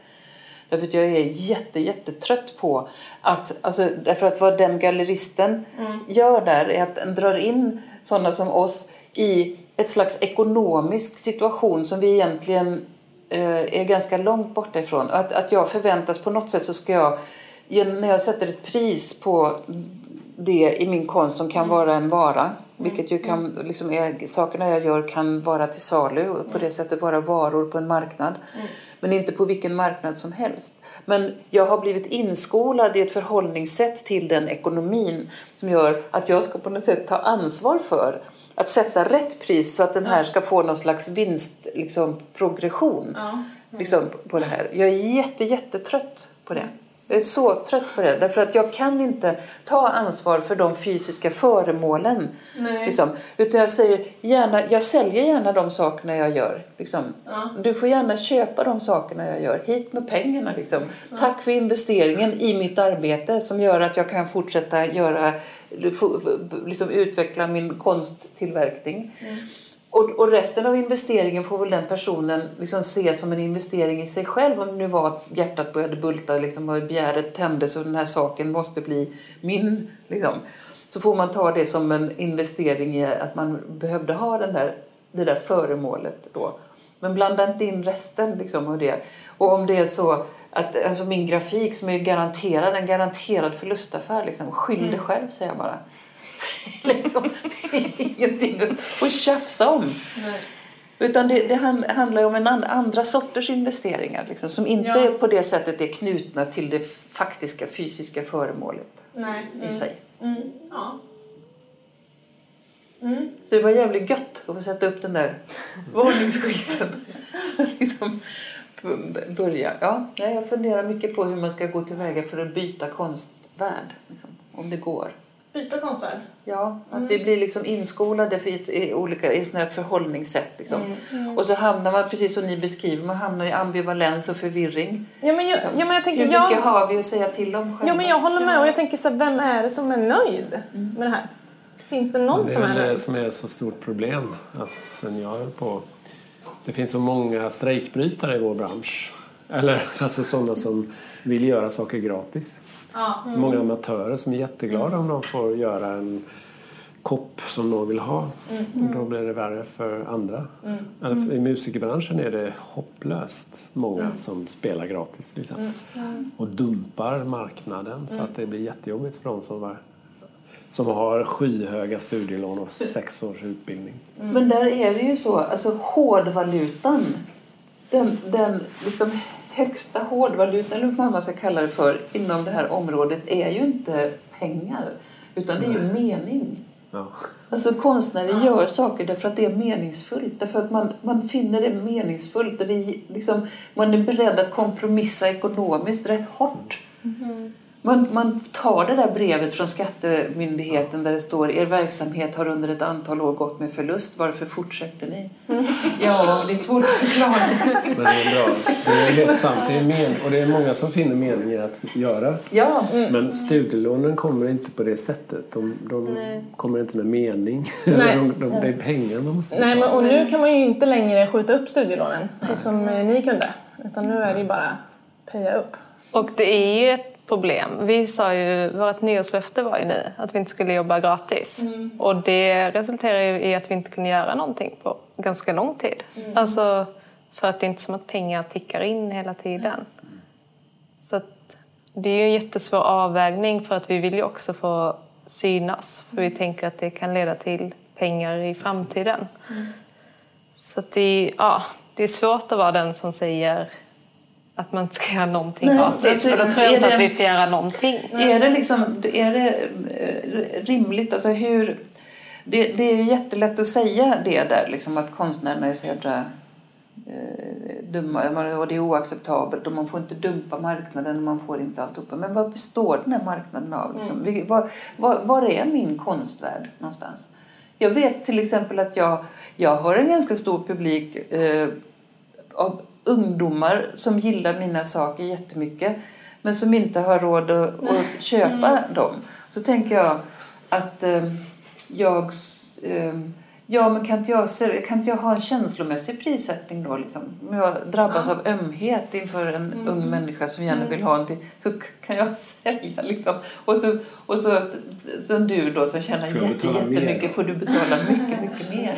Därför att jag är jätte, jättetrött på att, alltså, därför att vad den galleristen gör där är att den drar in sådana som oss i ett slags ekonomisk situation som vi egentligen är ganska långt borta ifrån. Att, att jag förväntas på något sätt så ska jag, när jag sätter ett pris på det i min konst som kan vara en vara, vilket ju kan, liksom är, sakerna jag gör kan vara till salu och på det sättet vara varor på en marknad. Men inte på vilken marknad som helst. Men jag har blivit inskolad i ett förhållningssätt till den ekonomin som gör att jag ska på något sätt ta ansvar för att sätta rätt pris så att den här ska få någon slags vinst, liksom, progression liksom, på det här. Jag är jätte, jättetrött på det. Jag är så trött på det. Därför att jag kan inte ta ansvar för de fysiska föremålen. Liksom. Utan jag säger gärna, jag säljer gärna de sakerna jag gör. Liksom. Du får gärna köpa de sakerna jag gör. Hit med pengarna. Liksom. Tack för investeringen i mitt arbete som gör att jag kan fortsätta göra, liksom, utveckla min konsttillverkning. Och, och resten av investeringen får väl den personen liksom se som en investering i sig själv. Om det nu var att hjärtat började bulta liksom, och begäret tändes och den här saken måste bli min. Liksom. Så får man ta det som en investering i att man behövde ha den där, det där föremålet då. Men blanda inte in resten liksom, av det. Och om det är så att alltså min grafik som är garanterad, en garanterad förlustaffär, liksom, skyll dig själv säger jag bara. (laughs) liksom, det är ingenting att tjafsa om. Utan det, det han- handlar om en an, andra sorters investeringar liksom, som inte Ja. på det sättet är knutna till det faktiska fysiska föremålet Nej. i sig. Mm. Ja. Så det var jävligt gött att få sätta upp den där (laughs) varningsskylten. (laughs) liksom, börja. Ja, nej, jag funderar mycket på hur man ska gå tillväga för att byta konstvärld. Liksom, om det går. Byta konstvärld. Ja, att vi blir liksom inskolade för ett, i olika i såna här förhållningssätt. Liksom. Och så hamnar man, precis som ni beskriver, man hamnar i ambivalens och förvirring. Ja men jag, ja, men jag tänker... Hur jag- mycket har vi att säga till om själva? Ja, men jag håller med. Och jag tänker så här, vem är det som är nöjd med det här? Finns det någon Det som är är väl det nöjd? som är så stort problem. Alltså, sen jag höll på. Det finns så många strejkbrytare i vår bransch. Eller alltså sådana som vill göra saker gratis. Många amatörer som är jätteglada om de får göra en kopp som någon vill ha. Och då blir det värre för andra. Eller för- I musikerbranschen är det hopplöst många som spelar gratis till exempel. Och dumpar marknaden så att det blir jättejobbigt för dem som, var, som har skyhöga studielån och sex års utbildning. Men där är det ju så, alltså hårdvalutan, den, den liksom högsta hårdvalutan, eller vad man ska kalla det för, inom det här området är ju inte pengar, utan det är ju mening. Ja. Alltså konstnärer gör saker därför att det är meningsfullt, därför att man, man finner det meningsfullt och det är liksom, man är beredd att kompromissa ekonomiskt rätt hårt. Man, man tar det där brevet från Skattemyndigheten där det står er verksamhet har under ett antal år gått med förlust. Varför fortsätter ni? Ja, det är svårt att förklara. Men det är bra. Det är helt sant. Det är men, och det är många som finner mening i att göra. Ja, Men studielånen kommer inte på det sättet. De, de kommer inte med mening. (laughs) Nej. de, de, det är pengar de måste Nej, men, betala. och nu kan man ju inte längre skjuta upp studielånen så som eh, ni kunde. Utan nu är det ju bara peja upp. Och det är ju ett problem. Vi sa ju, vårt nyårslöfte var ju nu att vi inte skulle jobba gratis. Och det resulterar ju i att vi inte kunde göra någonting på ganska lång tid. Alltså, för att det är inte som att pengar tickar in hela tiden. Så att det är ju en jättesvår avvägning för att vi vill ju också få synas. För vi tänker att det kan leda till pengar i framtiden. Så att det, ja, det är svårt att vara den som säger att man inte ska göra någonting Nej, gratis. alltså, för då tror jag inte det- att vi får göra någonting. Är det, liksom, är det eh, rimligt? Alltså hur, det, det är ju jättelätt att säga det där, liksom, att konstnärerna är så jävla eh, dumma, och det är oacceptabelt och man får inte dumpa marknaden och man får inte alltihopa. Men vad består den här marknaden av? Liksom? Vi- Var, var, var är min konstvärld någonstans? Jag vet till exempel att jag, jag har en ganska stor publik eh, av ungdomar som gillar mina saker jättemycket men som inte har råd att, att (laughs) köpa dem. Så tänker jag att eh, jag... Eh, ja, men kan inte, jag, kan inte jag ha en känslomässig prissättning då? Liksom? Om jag drabbas av ömhet inför en ung människa som gärna vill ha någonting så kan jag (laughs) sälja liksom. Och så, och så som du då som tjänar jätte, mer jättemycket då? får du betala mycket, mycket mer. (laughs)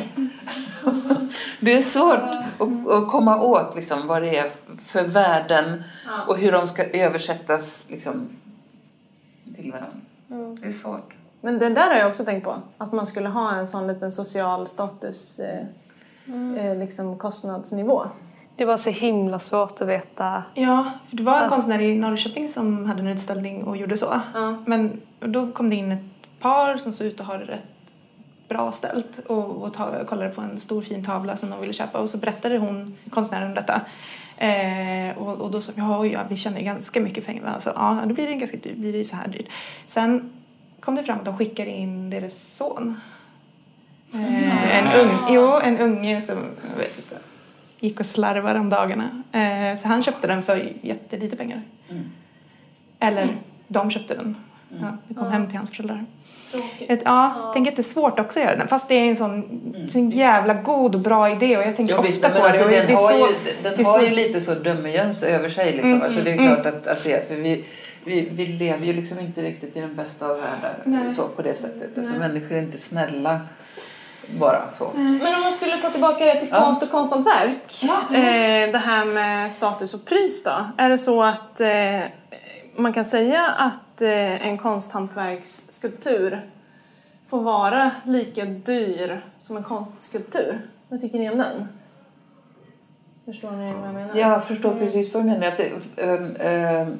Det är svårt att, att komma åt liksom, vad det är för värden och hur de ska översättas liksom, till varandra. Det är svårt. Men det där har jag också tänkt på. Att man skulle ha en sån liten social status eh, eh, liksom kostnadsnivå. Det var så himla svårt att veta. Ja, för det var en Alltså- konstnär i Norrköping som hade en utställning och gjorde så. Ja. Men då kom det in ett par som såg ut att ha det rätt bra ställt och, och ta, kollade på en stor fin tavla som de ville köpa och så berättade hon, konstnären om detta. Eh, och, och då sa jag, ja, ja, vi tjänar ju ganska mycket pengar. Alltså, ja, då blir det ganska dyrt, blir det så här dyrt. Sen kom det fram att de skickade in deras son. Eh, en, ung, jo, en unge som, inte, gick och slarvade om dagarna. Eh, så han köpte den för jättelite pengar. Eller de köpte den. Ja, det kom hem till hans föräldrar. Ett, ja, tänker att det är svårt också att göra den. Fast det är en sån, sån jävla god och bra idé och jag tänker Ja, visst, ofta på alltså, det. Den det är har, så, ju, den det är har så- ju lite så dummejöns över sig. Liksom. Mm, alltså, det är mm, klart att, att det är, för vi, vi, vi lever ju liksom inte riktigt i den bästa av världar så, på det sättet. Alltså, människor är inte snälla bara så. Men om man skulle ta tillbaka det till Ja. konst och konsthantverk. Eh, det här med status och pris då. Är det så att eh, man kan säga att eh, en konsthantverksskulptur får vara lika dyr som en konstskulptur? Vad tycker ni om den? Förstår ni vad jag menar? Jag förstår precis vad du menar. Att ähm, ähm,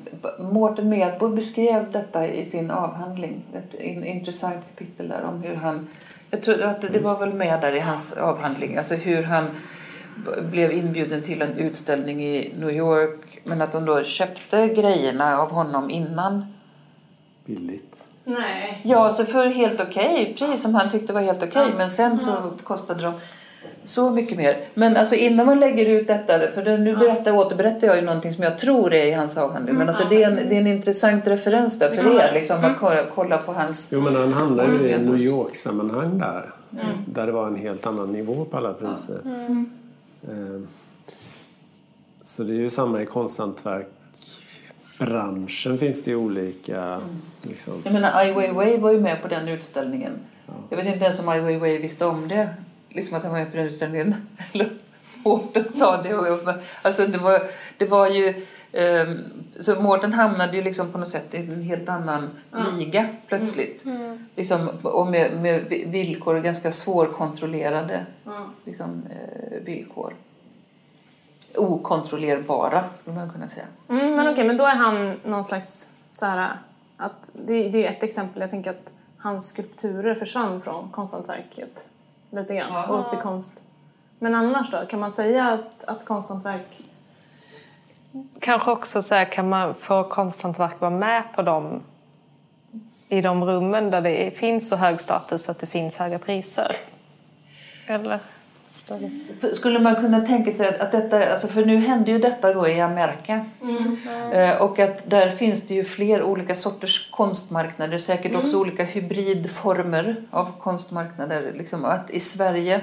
Mårten Medbo beskrev detta i sin avhandling. Ett in, intressant kapitel där om hur han... Jag tror att det var väl med där i hans avhandling. Alltså hur han blev inbjuden till en utställning i New York men att de då köpte grejerna av honom innan. Billigt. Nej. Ja, så för helt okej pris som han tyckte var helt okej men sen så kostade de så mycket mer. Men alltså innan man lägger ut detta, för det, nu berättar, återberättar jag ju någonting som jag tror är i hans avhandling. Men alltså det är en, det är en intressant referens där för er, liksom, att kolla, kolla på hans... Jo, men han handlar ju i New York-sammanhang där. Där det var en helt annan nivå på alla priser. Eh, Så det är ju samma i konsthantverk. Branschen finns det ju olika... Liksom. Jag menar, Ai Weiwei var ju med på den utställningen. Jag vet inte ens om Ai Weiwei visste om det. Liksom att han var utställningen. Eller Mårten sa det. Och alltså det var, det var ju... ehm, så Mårten hamnade ju liksom på något sätt i en helt annan liga plötsligt. Liksom, och med, med villkor, ganska svårkontrollerade liksom, eh, villkor. Okontrollerbara, skulle man kunna säga. Mm, men okej, men då är han någon slags så här, att det, det är ett exempel. Jag tänker att hans skulpturer försvann från konsthantverket lite grann Ja. och upp i konst. Men annars då? Kan man säga att, att konsthantverk... Kanske också så här, kan man få konsthantverk vara med på dem i de rummen där det finns så hög status att det finns höga priser? Eller? Skulle man kunna tänka sig att, att detta, alltså för nu hände ju detta då i Amerika. Eh, och att där finns det ju fler olika sorters konstmarknader, säkert också olika hybridformer av konstmarknader. Liksom att i Sverige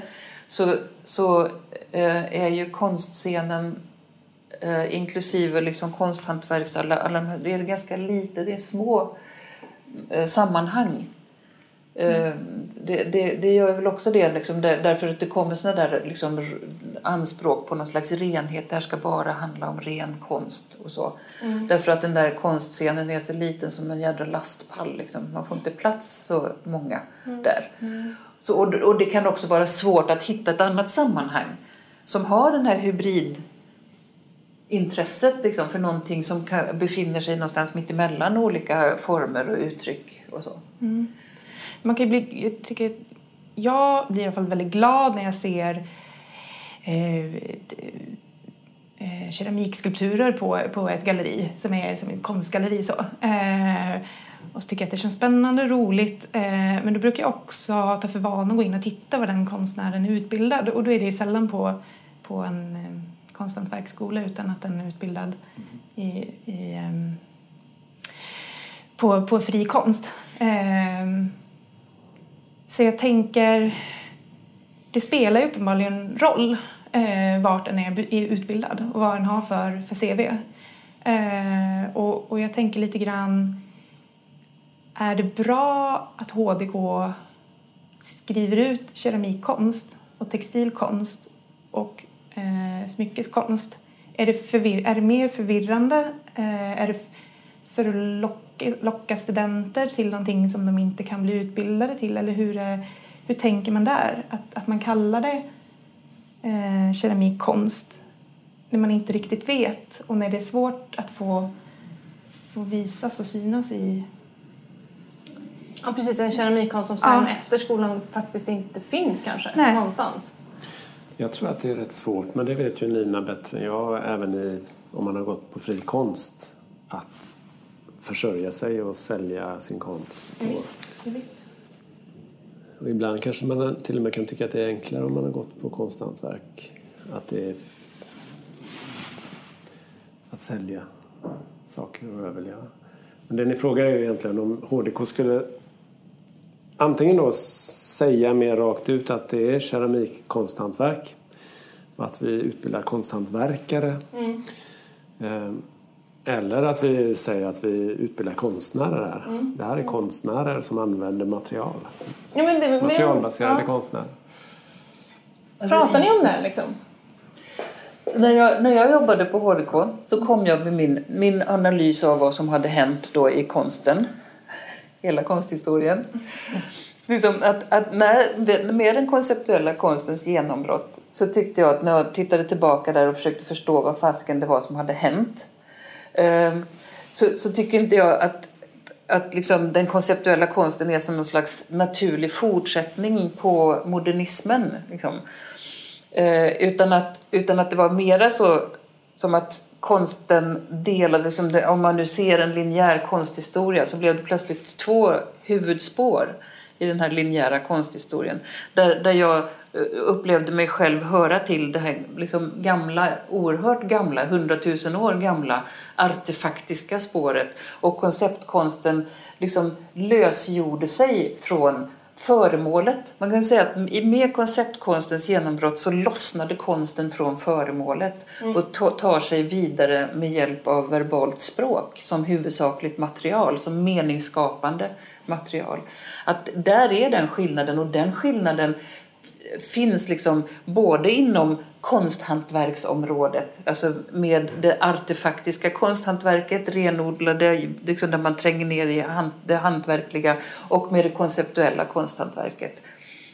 så, så eh, är ju konstscenen eh, inklusive liksom konsthantverks, alla, alla, det är ganska lite, det är små sammanhang. Eh, Det, det, det gör väl också det, liksom, där, därför att det kommer såna där liksom, anspråk på någon slags renhet. Det här ska bara handla om ren konst och så. Därför att den där konstscenen är så liten som en jädra lastpall. Liksom. Man får inte plats så många där. Så, och, och det kan också vara svårt att hitta ett annat sammanhang som har den här hybrid intresset liksom, för någonting som kan, befinner sig någonstans mitt emellan olika former och uttryck och så. Man kan ju bli, jag, tycker, jag blir i alla fall väldigt glad när jag ser eh, eh, keramikskulpturer på, på ett galleri som är som ett konstgalleri. Så. Eh, och så tycker jag att det känns spännande och roligt. Eh, men då brukar jag också ta för vana att gå in och titta vad den konstnären är utbildad. Och då är det ju sällan på, på en eh, konsthantverksskola utan att den är utbildad i, i, eh, på, på fri konst. Eh, så jag tänker, det spelar ju uppenbarligen roll eh, vart en är, är utbildad och vad en har för, för CV. Eh, och, och jag tänker lite grann, är det bra att HDK skriver ut keramikkonst och textilkonst och eh, smyckeskonst? Är det, förvir- är det mer förvirrande? Eh, är det för att locka, locka studenter till någonting som de inte kan bli utbildade till? Eller hur, är, hur tänker man där? Att, att man kallar det eh, keramikkonst när man inte riktigt vet och när det är svårt att få, få visas och synas i... Ja, precis. En keramikkonst som sen Ja. efter skolan faktiskt inte finns kanske Nej. någonstans. Jag tror att det är rätt svårt, men det vet ju Nina bättre än jag, även i, om man har gått på fri konst, att försörja sig och sälja sin konst. Ja, visst. Ja, visst. och ibland kanske man till och med kan tycka att det är enklare om man har gått på konsthantverk. Att det är att sälja saker och överleva. Men det ni frågar är ju egentligen om HDK skulle antingen då säga mer rakt ut att det är keramikkonsthantverk och att vi utbildar konsthantverkare. Eh, Eller att vi säger att vi utbildar konstnärer här. Det här är konstnärer som använder material. Ja, men det, men- Materialbaserade ja. konstnärer. Pratar ni om det liksom? När jag, när jag jobbade på HDK så kom jag med min, min analys av vad som hade hänt då i konsten. Hela konsthistorien. Liksom att, att när, med den konceptuella konstens genombrott så tyckte jag att när jag tittade tillbaka där och försökte förstå vad fasken det var som hade hänt Ehm, så, så tycker inte jag att, att liksom den konceptuella konsten är som någon slags naturlig fortsättning på modernismen. Liksom. Eh, utan, att, utan att det var mera så som att konsten delade, det, om man nu ser en linjär konsthistoria så blev det plötsligt två huvudspår i den här linjära konsthistorien. Där, där jag upplevde mig själv höra till det här liksom gamla, oerhört gamla, hundratusen år gamla artefaktiska spåret och konceptkonsten liksom lösgjorde sig från föremålet. Man kan säga att med konceptkonstens genombrott så lossnade konsten från föremålet och ta- tar sig vidare med hjälp av verbalt språk som huvudsakligt material, som meningsskapande material. Att där är den skillnaden och den skillnaden finns liksom både inom konsthantverksområdet, alltså med det artefaktiska konsthantverket, renodlade, liksom där man tränger ner i det hantverkliga, och med det konceptuella konsthantverket.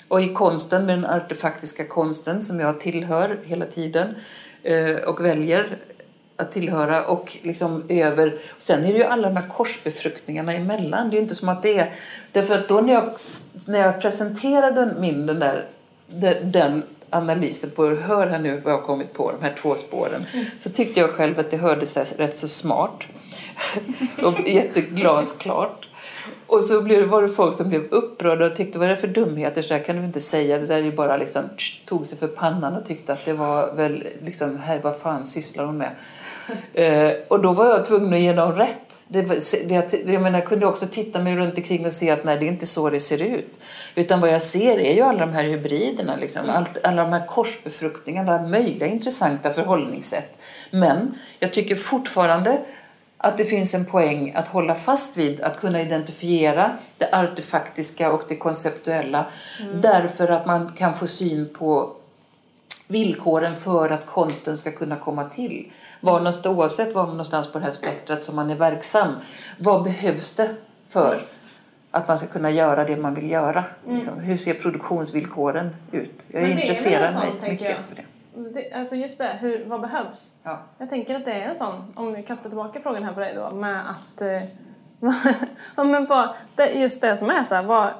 Och i konsten, med den artefaktiska konsten som jag tillhör hela tiden eh, och väljer att tillhöra och liksom över. Sen är det ju alla de här korsbefruktningarna emellan. Det är inte som att det är... Därför att då när jag, när jag presenterade min den där den, den analysen på, hör här nu vad jag har kommit på, de här två spåren, så tyckte jag själv att det hördes rätt så smart (laughs) och jätteglasklart. Och så blev var det folk som blev upprörda och tyckte vad är det för dumheter, så där kan du inte säga, det där är bara liksom, tog sig för pannan och tyckte att det var väl liksom, här vad fan sysslar hon med? Eh, och då var jag tvungen att ge dem rätt. Det, det, jag, menar, jag kunde också titta mig runt omkring och se att nej, det är inte så det ser ut. Utan vad jag ser är ju alla de här hybriderna, liksom. Allt, alla de här korsbefruktningarna, alla möjliga intressanta förhållningssätt. Men jag tycker fortfarande att det finns en poäng att hålla fast vid att kunna identifiera det artefaktiska och det konceptuella därför att man kan få syn på villkoren för att konsten ska kunna komma till. Var någonstans, oavsett var någonstans på det här spektrat som man är verksam, vad behövs det för att man ska kunna göra det man vill göra? Liksom, hur ser produktionsvillkoren ut? Jag Men intresserar sån, mig mycket för det. Det, alltså just det, hur, vad behövs? Ja. Jag tänker att det är en sån, om vi kastar tillbaka frågan här på dig då, med att... Eh, (laughs) men vad, det, just det som är så här, vad,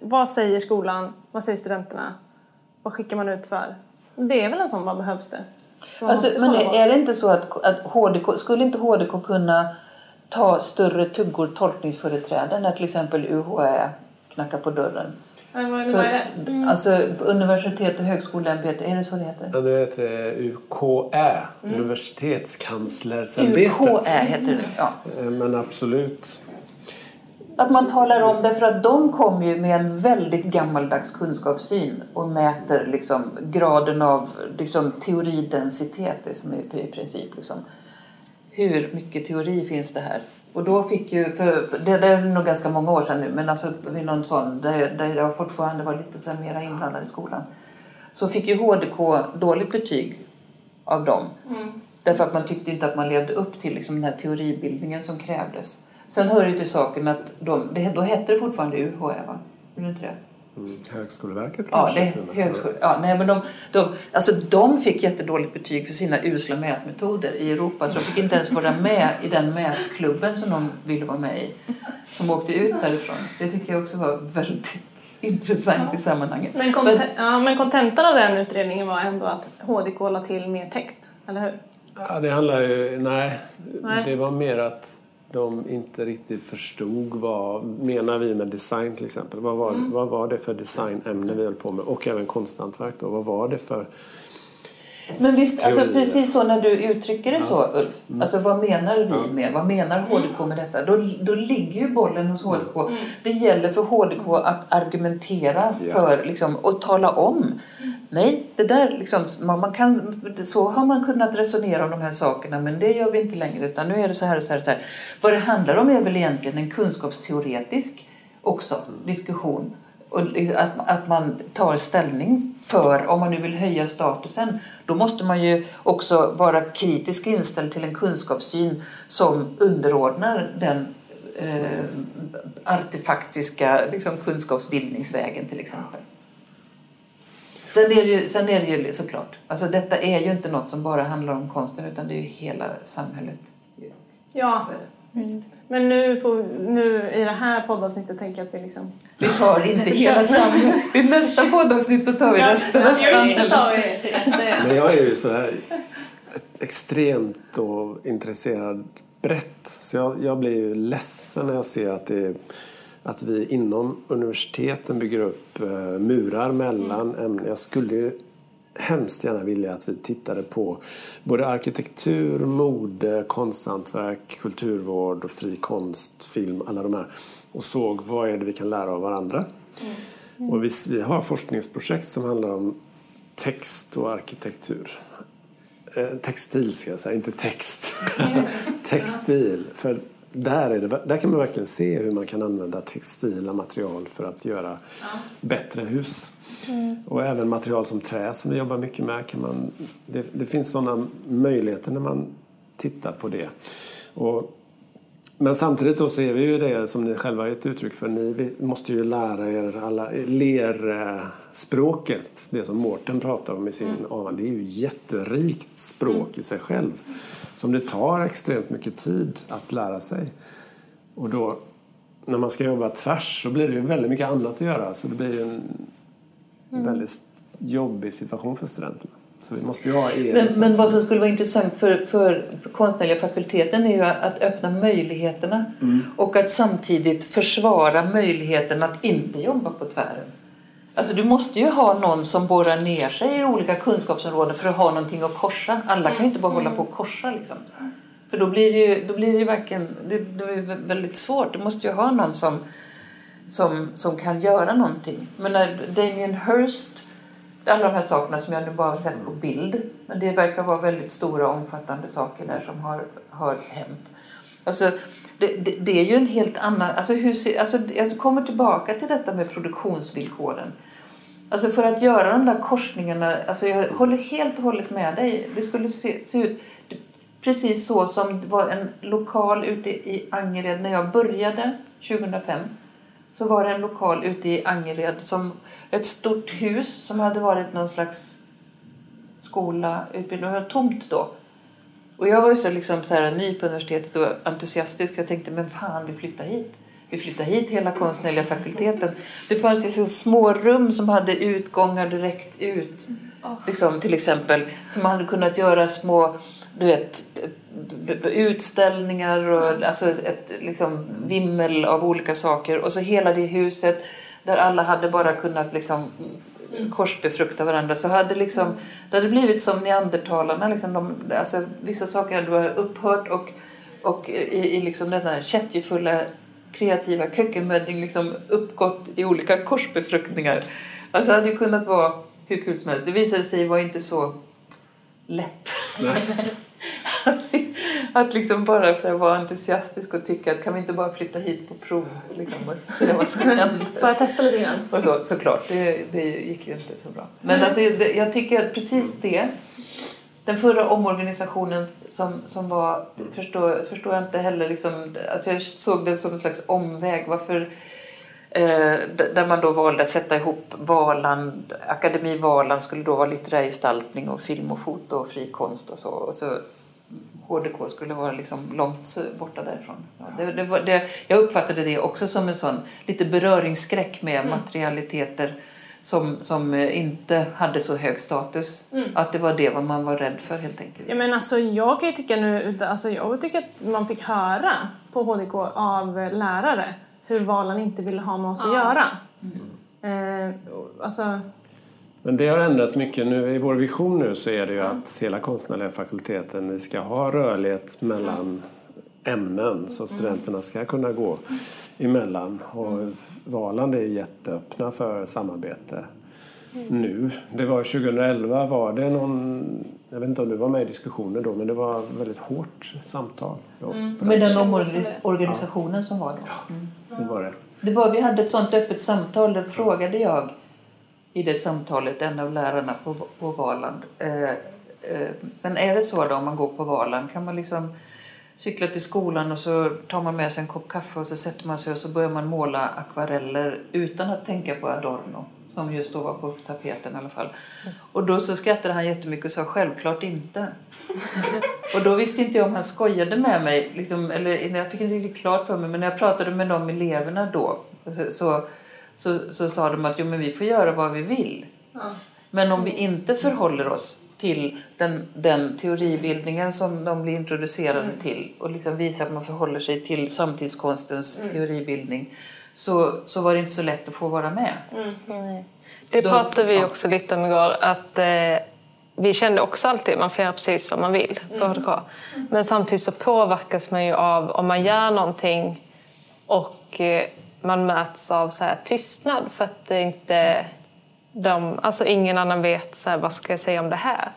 vad säger skolan, vad säger studenterna, vad skickar man ut för det är väl en sån, vad behövs det? Alltså, men är det inte så att, att HDK, skulle inte HDK kunna ta större tuggor tolkningsföreträde när till exempel UHÄ knackar på dörren? Så, det? Alltså universitet och högskoleämbetet, är det så det heter? Ja, nu heter det UKÄ, Universitetskanslersämbetet. UKÄ heter det. Ja. Eh, Men absolut. Att man talar om, därför att de kom ju med en väldigt gammaldags kunskapssyn och mäter liksom graden av liksom teoridensitet, det som är i princip liksom, hur mycket teori finns det här? Och då fick ju, för för det, det är nog ganska många år sedan nu, men alltså vid någon sån, där, där jag fortfarande var lite så mera inblandad i skolan, så fick ju HDK dåligt betyg av dem. Därför att man tyckte inte att man levde upp till liksom, den här teoribildningen som krävdes. Sen hör det till saken att de, det, då hette det fortfarande UHÄ va? Gjorde det inte det? Mm. Högskoleverket Ja, kanske? det högskola. Ja, nej, men de, de, alltså, de fick jättedåligt betyg för sina usla mätmetoder i Europa så de fick inte ens vara med i den mätklubben som de ville vara med i. De åkte ut därifrån. Det tycker jag också var väldigt (laughs) intressant i sammanhanget. Men, konten- ja, men kontentan av den utredningen var ändå att HDK la till mer text, eller hur? Ja, det handlar ju... Nej, Nej. det var mer att de inte riktigt förstod vad menar vi med design till exempel. Vad var, Mm. vad var det för designämne vi höll på med? Och även konsthantverk då. Vad var det för... Men visst, alltså, Teorier. precis så när du uttrycker det så Ulf. Alltså vad menar vi med, vad menar HDK med detta? Då, då ligger ju bollen hos HDK. Det gäller för HDK att argumentera Ja. för liksom, och tala om. Nej, det där liksom, man, man kan, så har man kunnat resonera om de här sakerna men det gör vi inte längre utan nu är det så här och så här. Och så här. Vad det handlar om är väl egentligen en kunskapsteoretisk också diskussion. Och att, att man tar ställning för, om man nu vill höja statusen, då måste man ju också vara kritisk inställd till en kunskapssyn som underordnar den eh, artefaktiska liksom, kunskapsbildningsvägen till exempel. Sen är, det ju, sen är det ju såklart, alltså detta är ju inte något som bara handlar om konsten utan det är ju hela samhället. Ja, men nu, får, nu i det här poddavsnittet tänker jag att vi liksom... Vi tar inte (laughs) hela samhället. I nästa poddavsnitt då tar vi resten av samhället. Men jag är ju så här extremt och intresserad brett. Så jag, jag blir ju ledsen när jag ser att, det, att vi inom universiteten bygger upp eh, murar mellan ämnen. Jag skulle hemskt gärna vilja att vi tittade på både arkitektur, mode, konsthantverk, kulturvård, och fri konst, film, alla de här och såg vad är det vi kan lära av varandra. Och vi, vi har forskningsprojekt som handlar om text och arkitektur. Eh, textil ska jag säga, inte text. (laughs) Textil. För där, är det, där kan man verkligen se hur man kan använda textila material för att göra bättre hus. Och även material som trä som vi jobbar mycket med. Kan man, det, det finns sådana möjligheter när man tittar på det. Och, men samtidigt då ser vi ju det som ni själva har gett uttryck för. Ni måste ju lära er alla lerspråket. Det som Mårten pratar om i sin avan. Det är ju jätterikt språk i sig själv. Som det tar extremt mycket tid att lära sig. Och då när man ska jobba tvärs så blir det ju väldigt mycket annat att göra. Så det blir en väldigt jobbig situation för studenterna. Så vi måste ju ha er Men, men vad som skulle vara intressant för, för, för konstnärliga fakulteten är ju att öppna möjligheterna och att samtidigt försvara möjligheten att inte jobba på tvären. Alltså du måste ju ha någon som borrar ner sig i olika kunskapsområden för att ha någonting att korsa. Alla kan ju inte bara hålla på och korsa liksom. För då blir det ju, då blir det ju verkligen, det, det är väldigt svårt. Du måste ju ha någon som, som, som kan göra någonting. Men när Damien Hirst, alla de här sakerna som jag nu bara har sett på bild, men det verkar vara väldigt stora omfattande saker där som har, har hänt. Alltså, det, det, det är ju en helt annan... Alltså hur, alltså, jag kommer tillbaka till detta med produktionsvillkoren. Alltså för att göra de där korsningarna, alltså jag håller helt och hållet med dig. Det skulle se, se ut precis så som det var en lokal ute i Angered när jag började 2005. Så var det en lokal ute i Angered som ett stort hus som hade varit någon slags skola, utbildning, det var tomt då. Och jag var ju så, liksom så här, ny på universitetet och entusiastisk. Jag tänkte, men fan, vi flyttar hit vi flyttar hit hela konstnärliga fakulteten. Det fanns ju så små rum som hade utgångar direkt ut. Liksom, till exempel, som man hade kunnat göra små du vet, utställningar och alltså ett liksom, vimmel av olika saker. Och så hela det huset där alla hade bara kunnat liksom, korsbefrukta varandra. Så hade liksom, det hade blivit som neandertalarna. Liksom, de, alltså, vissa saker hade upphört och, och i, i liksom den här kättjefulla kreativa kökkenmödding liksom uppgått i olika korsbefruktningar. Alltså det hade ju kunnat vara hur kul som helst. Det visade sig vara inte så lätt. (laughs) att liksom bara så här, vara entusiastisk och tycka att kan vi inte bara flytta hit på prov liksom, och se vad som (laughs) händer. Bara testa lite grann. Och så, såklart, det, det gick ju inte så bra. Men alltså, det, jag tycker att precis det, den förra omorganisationen som, som var, förstår, förstår jag inte heller, liksom, att jag såg det som en slags omväg. Varför Eh, där man då valde att sätta ihop Valand, Akademi Valand skulle då vara litterär gestaltning och film och foto och fri konst och så. Och så HDK skulle vara liksom långt borta därifrån. Ja, det, det, var, det, jag uppfattade det också som en sån lite beröringsskräck med mm. materialiteter som, som inte hade så hög status. Mm. Att det var det vad man var rädd för helt enkelt. Ja, men alltså, jag kan ju tycka nu, alltså, jag tycker att man fick höra på HDK av lärare hur valen inte ville ha med oss att göra. Mm. Eh, alltså... Men det har ändrats mycket. Nu, I vår vision nu så är det ju att hela konstnärliga fakulteten, vi ska ha rörlighet mellan ämnen så studenterna ska kunna gå emellan. Och Valand är jätteöppna för samarbete nu. Det var 2011 var det någon, jag vet inte om du var med i diskussionen då, men det var väldigt hårt samtal. Mm. Med den omorganisationen ja. som var då? Mm. Det var det. det var, vi hade ett sånt öppet samtal, där frågade jag i det samtalet en av lärarna på, på Valand. Eh, eh, men är det så då om man går på Valand, kan man liksom cykla till skolan och så tar man med sig en kopp kaffe och så sätter man sig och så börjar man måla akvareller utan att tänka på Adorno som just då var på tapeten i alla fall. Och då så skrattade han jättemycket och sa självklart inte. (laughs) och då visste inte jag om han skojade med mig, liksom, eller jag fick inte riktigt klart för mig, men när jag pratade med de eleverna då så, så, så sa de att jo, men vi får göra vad vi vill. Ja. Men om vi inte förhåller oss till den, den teoribildningen som de blir introducerade mm. till och liksom visar att man förhåller sig till samtidskonstens mm. teoribildning så, så var det inte så lätt att få vara med. Mm. Det pratade vi också lite om igår. Att, eh, vi kände också alltid att man får göra precis vad man vill på HDK. Mm. Men samtidigt så påverkas man ju av om man gör någonting och eh, man möts av så här tystnad för att det inte de, alltså ingen annan vet så här, vad ska jag säga om det här.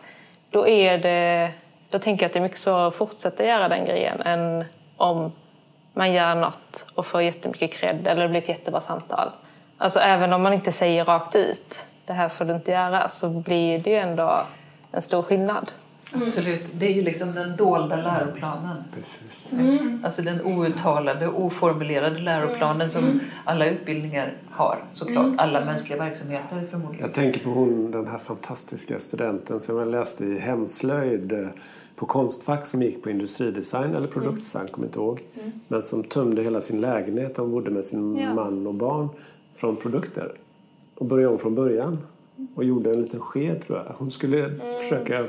Då, är det, då tänker jag att det är mycket svårare att fortsätta göra den grejen än om man gör något och får jättemycket cred eller det blir ett jättebra samtal. Alltså även om man inte säger rakt ut det här får du inte göra så blir det ju ändå en stor skillnad. Mm. Absolut. Det är ju liksom den dolda läroplanen. Precis. Mm. Alltså den outtalade, oformulerade läroplanen som mm. alla utbildningar har såklart. Mm. Alla mänskliga verksamheter förmodligen. Jag tänker på hon, den här fantastiska studenten som jag läste i hemslöjd eh, på Konstfack som gick på industridesign eller produktdesign, kommer inte ihåg. Mm. Men som tömde hela sin lägenhet, hon bodde med sin ja. man och barn, från produkter. Och började om från början. Och gjorde en liten sked tror jag. Hon skulle mm. försöka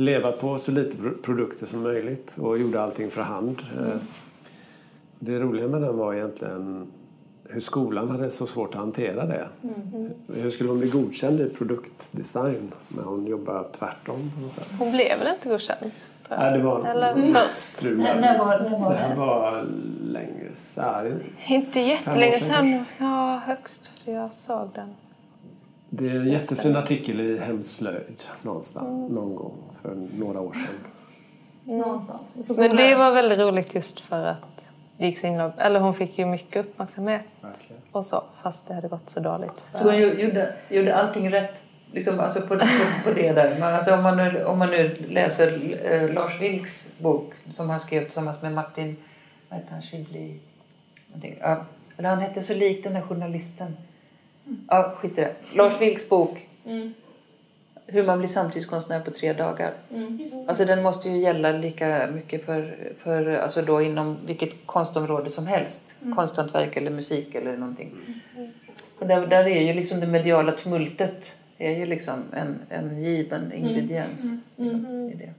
leva på så lite produkter som möjligt och gjorde allting för hand. Mm. Det roliga med den var egentligen hur skolan hade så svårt att hantera det. Mm. Hur skulle hon bli godkänd i produktdesign när hon jobbar tvärtom? På något sätt? Hon blev väl inte godkänd? Nej, det var Eller strul. När, när, var, när var det? här var länge sedan. Inte jättelänge sedan. Ja, högst. För jag såg den. Det är en jättefin artikel i Hemslöjd någonstans, mm. någon gång för några år sedan. Mm. Men det var väldigt roligt just för att gick så himla, eller hon fick ju mycket uppmärksamhet Verkligen. och så, fast det hade gått så dåligt. För... Så hon gjorde, gjorde allting rätt liksom, alltså på, på, på det där? Men alltså, om, man nu, om man nu läser eh, Lars Vilks bok som han skrev tillsammans med Martin, vad heter han, Schibli? Ja, han hette så lik den där journalisten. Ja, skit i det. Lars Vilks bok. Mm. Hur man blir samtidskonstnär på tre dagar. Alltså den måste ju gälla lika mycket för, för alltså då inom vilket konstområde som helst. Konsthantverk eller musik eller någonting. Och där, där är ju liksom det mediala tumultet är ju liksom en, en given ingrediens i det.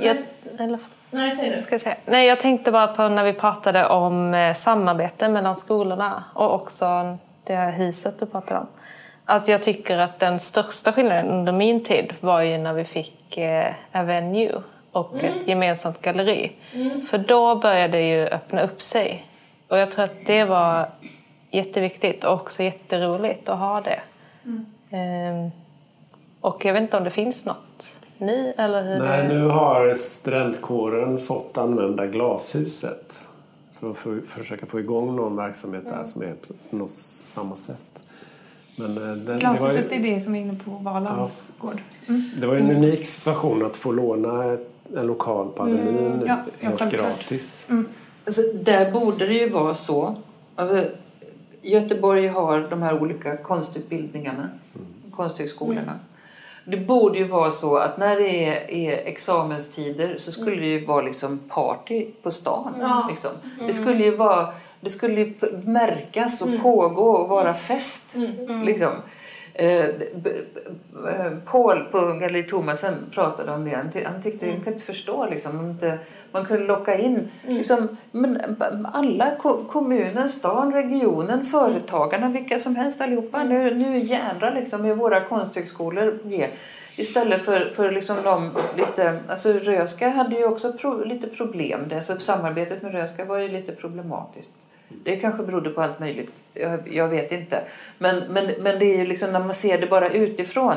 Jag, eller, Nej, säg ska jag, säga. Nej, jag tänkte bara på när vi pratade om eh, samarbete mellan skolorna och också det här huset du pratade om. Att jag tycker att den största skillnaden under min tid var ju när vi fick eh, Avenue och ett gemensamt galleri. För då började det ju öppna upp sig. Och jag tror att det var jätteviktigt och också jätteroligt att ha det. Ehm, och jag vet inte om det finns något nu eller hur Nej, det... nu har studentkåren fått använda glashuset för att försöka få igång någon verksamhet där som är på något samma sätt. Men eh, det, det, var Glashuset ju, är det som är inne på Valans gård. det var en unik situation att få låna en lokal på Avenyn Ja, ja, helt gratis. Alltså, där borde det ju vara så. Alltså, Göteborg har de här olika konstutbildningarna, konsthögskolorna. Det borde ju vara så att när det är, är examenstider så skulle det ju vara liksom party på stan. Liksom. Det skulle ju vara det skulle märkas och pågå och vara fest. Liksom. Eh, b- b- eh, Paul på Galleri Thomasen pratade om det. Han, ty- han tyckte, jag kan inte förstå liksom, om inte man kunde locka in liksom, men, alla, ko- kommunen, stan, regionen, företagarna, vilka som helst allihopa. Nu, nu jädrar liksom är våra konsthögskolor med. Istället för, för liksom de lite, alltså Röska hade ju också pro, lite problem. Det, så samarbetet med Röska var ju lite problematiskt. Det kanske berodde på allt möjligt. Jag, jag vet inte. Men, men, men det är ju liksom när man ser det bara utifrån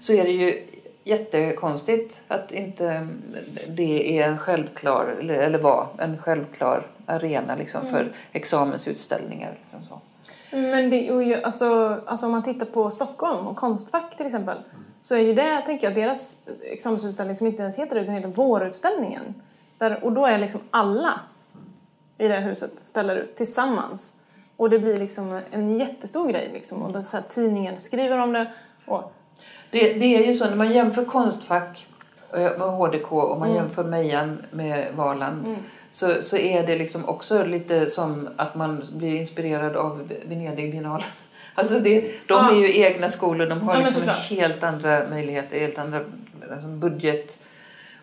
så är det ju jättekonstigt att inte det är en självklar, eller, eller var en självklar arena liksom för examensutställningar. Liksom. Men det är ju, alltså, alltså om man tittar på Stockholm och Konstfack till exempel så är ju det, tänker jag, deras examensutställning som inte ens heter det utan heter Vårutställningen. Där, och då är liksom alla i det här huset ställer ut tillsammans. Och det blir liksom en jättestor grej liksom. Och då så här, tidningen skriver om det. Och, Det, det är ju så när man jämför Konstfack eh, med HDK och man jämför Mejan med Valand så, så är det liksom också lite som att man blir inspirerad av Venedigbiennalen. (laughs) Alltså det, de Ja. är ju egna skolor, de har Ja, liksom helt andra möjligheter, helt andra alltså budget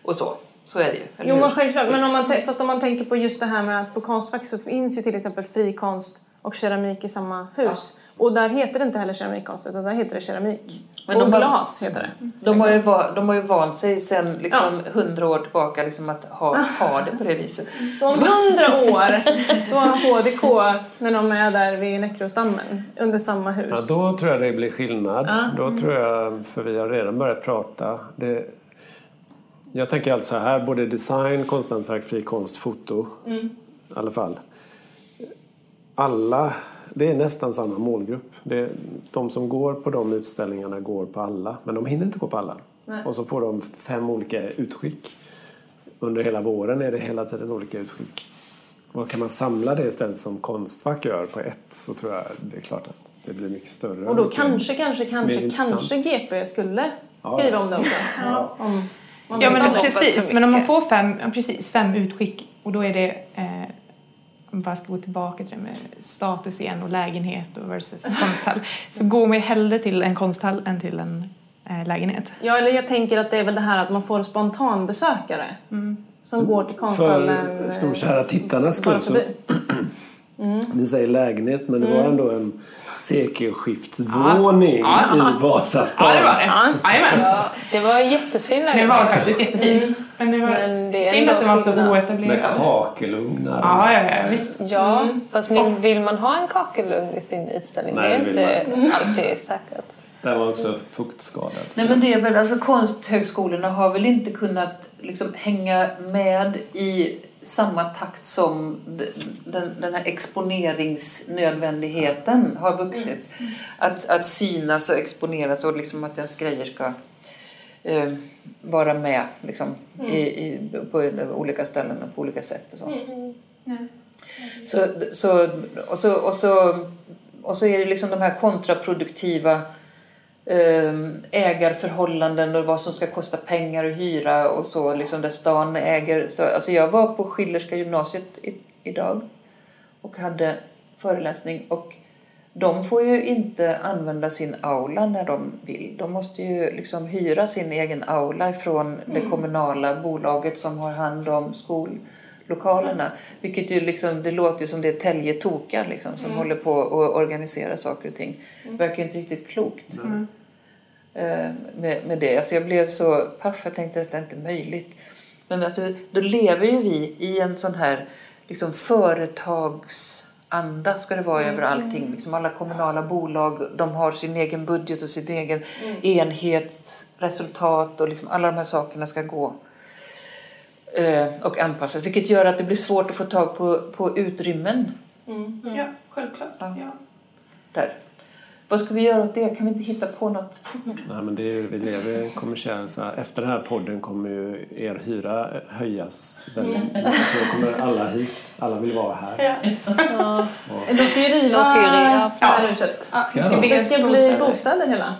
och så. Så är det ju. eller jo men självklart, men om man, fast om man tänker på just det här med att på Konstfack så finns ju till exempel frikonst och keramik i samma hus. Och där heter det inte heller keramikkonst utan där heter det keramik. Men och de har- glas heter det. De har, ju va, de har ju vant sig sedan liksom hundra år tillbaka liksom att ha, ha det på det viset. Så om hundra år, då har HDK, när de är där vid Näckrosdammen, under samma hus. Ja, då tror jag det blir skillnad. Då tror jag, för vi har redan börjat prata. Det, jag tänker alltså så här, både design, konsthantverk, fri konst, foto. I alla fall. Alla, det är nästan samma målgrupp. Det, de som går på de utställningarna går på alla, men de hinner inte gå på alla. Och så får de fem olika utskick. Under hela våren är det hela tiden olika utskick. Och kan man samla det istället som Konstfack gör på ett så tror jag det är klart att det blir mycket större. Och då mycket kanske, kanske, kanske, kanske GP skulle Ja, skriva ja. om det också. Om man Ja men precis, men om man får fem, ja, precis, fem utskick och då är det, eh, om man bara ska gå tillbaka till det med status igen och lägenhet och versus (laughs) konsthall, så går man ju hellre till en konsthall än till en eh, lägenhet. Ja, eller jag tänker att det är väl det här att man får spontanbesökare som går till konsthallen. För eh, storkära tittarnas skull så förbi. (clears throat) Ni säger lägenhet, men det Mm. var ändå en sekelskiftsvåning Ja. i Vasastan. Ja det var det, jajamän. Ja, det var en jättefin Den lägenhet. var faktiskt jättefin. Men det var Men det är synd att den var så skillnad. Med kakelugnar. Ja, ja, ja, visst. Ja, fast min, vill man ha en kakelugn i sin utställning? Nej, det det är vill inte alltid säkert. Den var också fuktskadad. så- Nej men det är väl, alltså konsthögskolorna har väl inte kunnat liksom hänga med i samma takt som den, den här exponeringsnödvändigheten har vuxit. Att, att synas och exponeras och liksom att ens grejer ska eh, vara med liksom, i, i, på olika ställen och på olika sätt. Och så. Så, så, och, så, och, så, och så är det liksom de här kontraproduktiva ägarförhållanden och vad som ska kosta pengar att hyra och så, liksom där stan äger. Så, alltså jag var på Schillerska gymnasiet i, idag och hade föreläsning och de får ju inte använda sin aula när de vill. De måste ju liksom hyra sin egen aula från det kommunala bolaget som har hand om skollokalerna. Vilket ju liksom, det låter ju som det är täljetokar liksom, som håller på att organisera saker och ting. verkar ju inte riktigt klokt eh, med, med det. Alltså jag blev så paff, jag tänkte att är inte möjligt. Men alltså, då lever ju vi i en sån här liksom, företagsanda ska det vara över allting. Liksom alla kommunala bolag de har sin egen budget och sin egen enhetsresultat och liksom alla de här sakerna ska gå och anpassas. Vilket gör att det blir svårt att få tag på, på utrymmen Ja, självklart. Ja. Ja. där. Vad ska vi göra åt det? Kan vi inte hitta på något? Nej, men det är, ju- vi lever i en kommersiell... Så här, efter den här podden kommer ju er hyra höjas väldigt mycket. Så då kommer alla hit. Alla vill vara här. Ja. De ska ju riva De ska ju riva, här huset. Ja, Ska ska ska bli bostäder hela.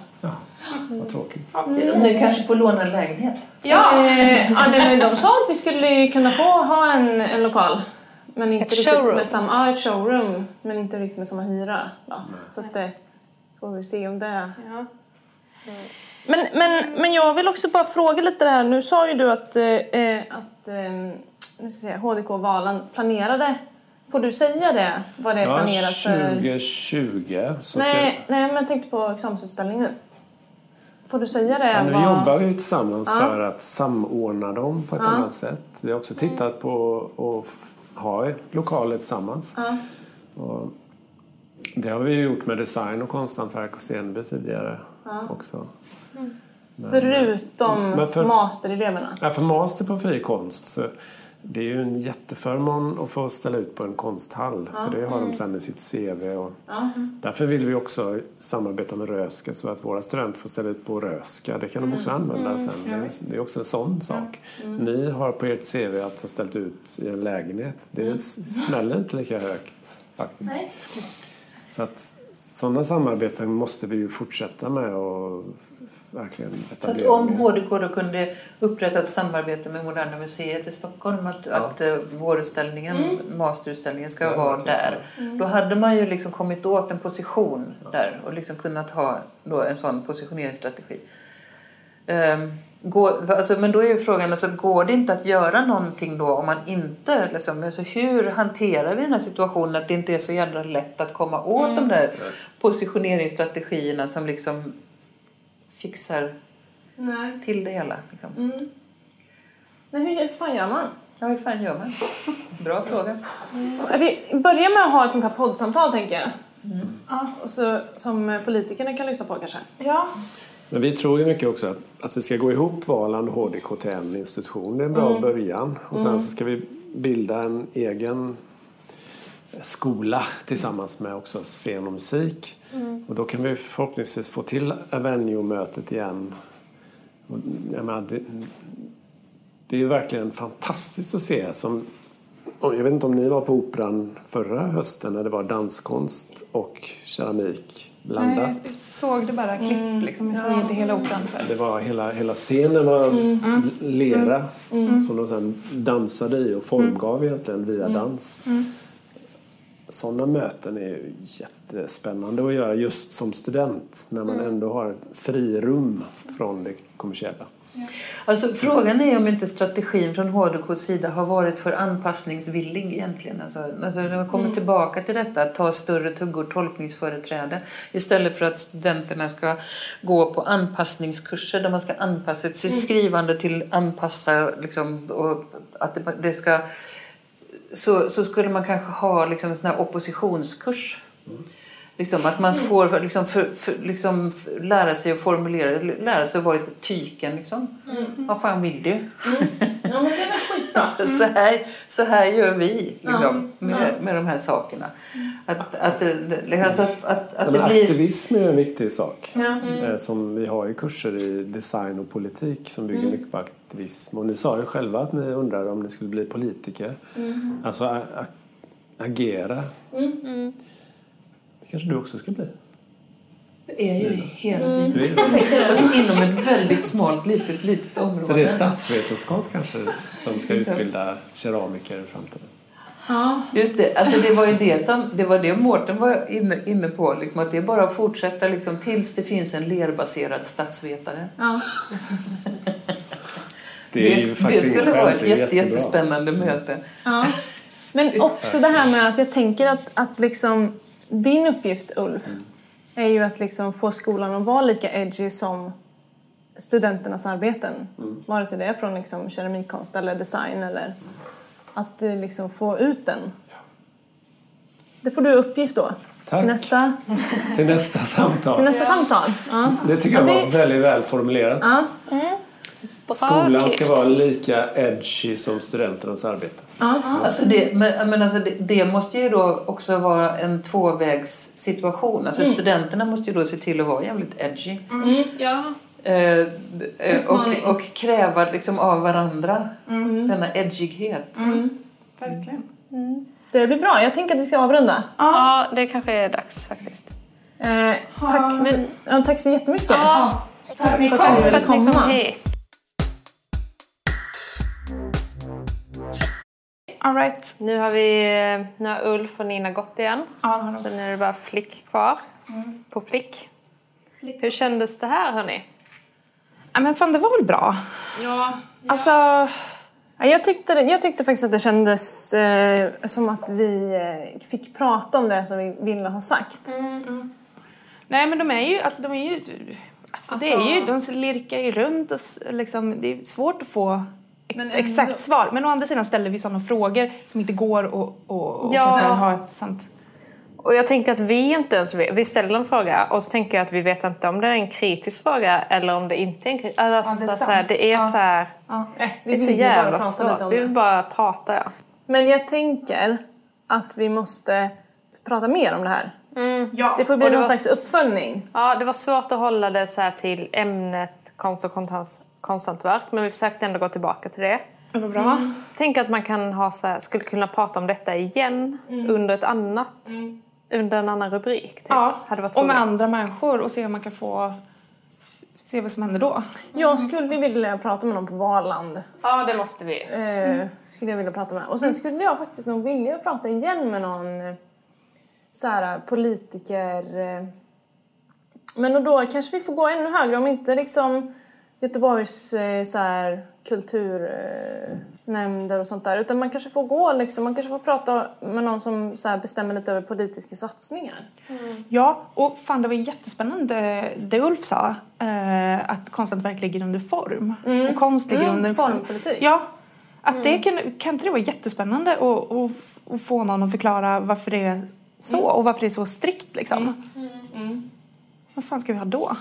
Vad tråkigt. Ni kanske får låna en lägenhet? Ja! Eh, ja, det, men de sa att vi skulle kunna få ha en, en lokal. Men inte Ett riktigt showroom. med samma, ja, ett showroom. Men inte riktigt med samma hyra. Då. Så att det får vi se om det... Ja. Men, men, men jag vill också bara fråga lite det här. Nu sa ju du att, eh, eh, att eh, nu ska jag säga, HDK Valand planerade. Får du säga det? Vad det är Ja, planerat för... 2020 så ska... Nej, nej, men jag tänkte på examensutställningen. Får du säga det? Ja, nu vad- jobbar vi tillsammans Ja. för att samordna dem på ett Ja. annat sätt. Vi har också tittat på att ha lokaler tillsammans. Och det har vi gjort med design och konsthantverk och Stenby tidigare också. Men, Förutom Men för- mastereleverna. Ja, för master på fri konst så det är ju en jätteförmån att få ställa ut på en konsthall. För det har de sen i sitt CV. Och Därför vill vi också samarbeta med Röska så att våra studenter får ställa ut på Röska. Det kan de också använda sen. Det är, det är också en sån sak. Ni har på ert CV att ha ställt ut i en lägenhet. Det s- smäller inte lika högt faktiskt. Nej. Så att sådana samarbeten måste vi ju fortsätta med och verkligen Så att etablera. om då kunde upprätta ett samarbete med Moderna Museet i Stockholm att, att uh, vårutställningen, masterutställningen ska Ja, vara där. Då hade man ju liksom kommit åt en position där och liksom kunnat ha då en sån positioneringsstrategi. Um, går, alltså, men då är ju frågan, alltså, går det inte att göra någonting då om man inte, liksom, alltså, hur hanterar vi den här situationen att det inte är så jävla lätt att komma åt de där positioneringsstrategierna som liksom fixar Nej. till det hela. Liksom. Nej, hur fan gör man? Ja, hur fan gör man? Bra fråga. Vi börjar med att ha ett sånt här poddsamtal, tänker jag. Ja, och så, som politikerna kan lyssna på kanske. Ja. Men vi tror ju mycket också att, att vi ska gå ihop Valand HDK till en institution. Det är en bra början. Och sen så ska vi bilda en egen skola tillsammans med också scen och musik. Och då kan vi förhoppningsvis få till Avenue-mötet igen. Och, jag menar, det, det är ju verkligen fantastiskt att se. Som, och jag vet inte om ni var på Operan förra hösten när det var danskonst och keramik blandat. Nej, jag såg det bara klipp liksom. Jag såg inte hela operan för. Det var hela, hela scenen var l- lera som de sen dansade i och formgav egentligen via dans. Sådana möten är ju jättespännande att göra just som student när man ändå har frirum från det kommersiella. Alltså, frågan är om inte strategin från HDKs sida har varit för anpassningsvillig egentligen. Alltså, alltså när man kommer tillbaka till detta, att ta större tuggor tolkningsföreträde istället för att studenterna ska gå på anpassningskurser där man ska anpassa sitt skrivande till anpassa liksom, och att det, det ska så, så skulle man kanske ha liksom en sån här oppositionskurs. Liksom, att man får liksom, för, för, liksom, lära sig att formulera, lära sig att vara lite tyken. Liksom. Vad fan vill du? Ja, men det är skitbra. (laughs) så, här, så här gör vi liksom, med, med de här sakerna. Att, att, det- alltså, att, att, att Ja, det men blir... aktivism är en viktig sak. Eh, Som vi har i kurser i design och politik som bygger mycket på aktivism. Och ni sa ju själva att ni undrade om ni skulle bli politiker. Alltså a- a- agera. Det kanske du också ska bli. Det är ju hela Mm. tiden. Tänker inom ett väldigt smalt, litet, litet område. Så det är statsvetenskap kanske som ska utbilda keramiker i framtiden? Ja. Just det, alltså det var ju det som, det var det Mårten var inne, inne på, liksom, att det är bara att fortsätta liksom, tills det finns en lerbaserad statsvetare. ja. (laughs) Det är ju det, faktiskt skulle ingen vara ett det jätte, jättespännande möte. Ja. Men också det här med att jag tänker att, att liksom, din uppgift Ulf är ju att liksom få skolan att vara lika edgy som studenternas arbeten. Vare sig det är från liksom keramikkonst eller design eller att eh, liksom få ut den. Det får du uppgift då. Tack. Till nästa, Till nästa till samtal. nästa samtal. Ja. Det tycker jag Ja, var det- väldigt väl formulerat. Ja. Skolan ska vara lika edgy som studenternas arbete. Ja. Alltså det, men, men alltså det, det måste ju då också vara en tvåvägssituation. Alltså studenterna måste ju då se till att vara jävligt edgy. Ja. Eh, b- eh, och, och kräva liksom av varandra denna edgighet. Verkligen. Det blir bra. Jag tänker att vi ska avrunda. ja, det kanske är dags faktiskt. Eh, tack, så, ja, tack så jättemycket. Tack för att ni Tack kom. för att ni kom komma. hit. All right. Nu har, vi, nu har Ulf och Nina gått igen. Ja. Så nu är det bara Flick kvar. På Flick. Hur kändes det här hörni? Ja, men fan, det var väl bra? Ja. Alltså, Ja, Jag tyckte, jag tyckte faktiskt att det kändes eh, som att vi eh, fick prata om det som vi ville ha sagt. nej men de är ju, alltså de är ju, alltså, det är ju, de lirkar ju runt och liksom, det är svårt att få Men ändå- exakt svar. Men å andra sidan ställer vi sådana frågor som inte går att och, och Ja. ha ett sånt... Och jag tänker att vi inte ens vet. Vi ställer en fråga och så tänker jag att vi vet inte om det är en kritisk fråga eller om det inte är en kritisk alltså, Ja, det är så här, sant. Det är Ja. så här, Ja. Det är så jävla svårt. Vi vill bara prata ja. Men jag tänker att vi måste prata mer om det här. Ja. Det får bli det någon var slags uppföljning. Ja, det var svårt att hålla det så här till ämnet konst och kontant- konsthantverk men vi försökte ändå gå tillbaka till det. Det var bra. Tänk att man kan ha så här, skulle kunna prata om detta igen under ett annat, under en annan rubrik. Typ. Ja, Hade varit och med andra människor och se om man kan få se vad som händer då. Jag skulle vilja prata med någon på Valand. Ja, det måste vi. Eh, skulle jag vilja prata med. Och sen skulle jag faktiskt nog vilja prata igen med någon eh, så här, politiker. eh. Men då, då kanske vi får gå ännu högre om inte liksom Göteborgs eh, så här, kulturnämnder och sånt där. Utan man kanske får gå liksom, man kanske får prata med någon som så här, bestämmer lite över politiska satsningar. Ja, och fan det var jättespännande det Ulf sa. Eh, att konsthantverk ligger under form. Och konst ligger Mm, under formpolitik. Ja. Att det kan, kan inte det vara jättespännande att, att, att få någon att förklara varför det är så och varför det är så strikt liksom. Vad fan ska vi ha då?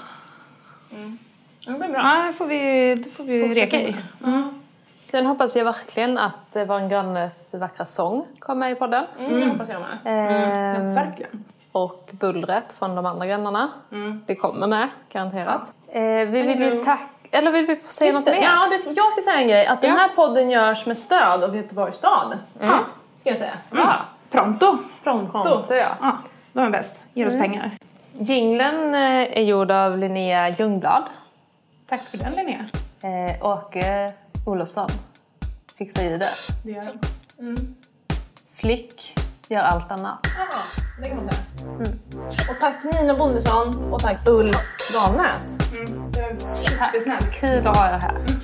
Det blir bra. Ja, det får vi, det får vi reka i. Sen hoppas jag verkligen att eh, Vår grannes vackra sång kommer med i podden. Mm, det hoppas jag med. Ehm, Ja, verkligen. och bullret från de andra grannarna. Det kommer med, garanterat. Eh, vi vill ju tack... Eller vill vi säga Just något mer? ja, det, jag ska säga en grej. Att den Ja. här podden görs med stöd av Göteborgs stad. Ja. Ska jag säga. Ja, Pronto. Pronto. pronto ja. Ja, de är bäst. Ger oss pengar. Jinglen eh, är gjord av Linnea Ljungblad. Tack för den Linnea. Eh, Åke Olofsson fixar ju det. Gör han. Mm. Flick gör allt annat. Ja, det kan man säga. Mm. Och tack Nina Bondesson och tack Ulf Dahlnäs. Mm. Det var supersnällt. Kul att ha er här. Mm.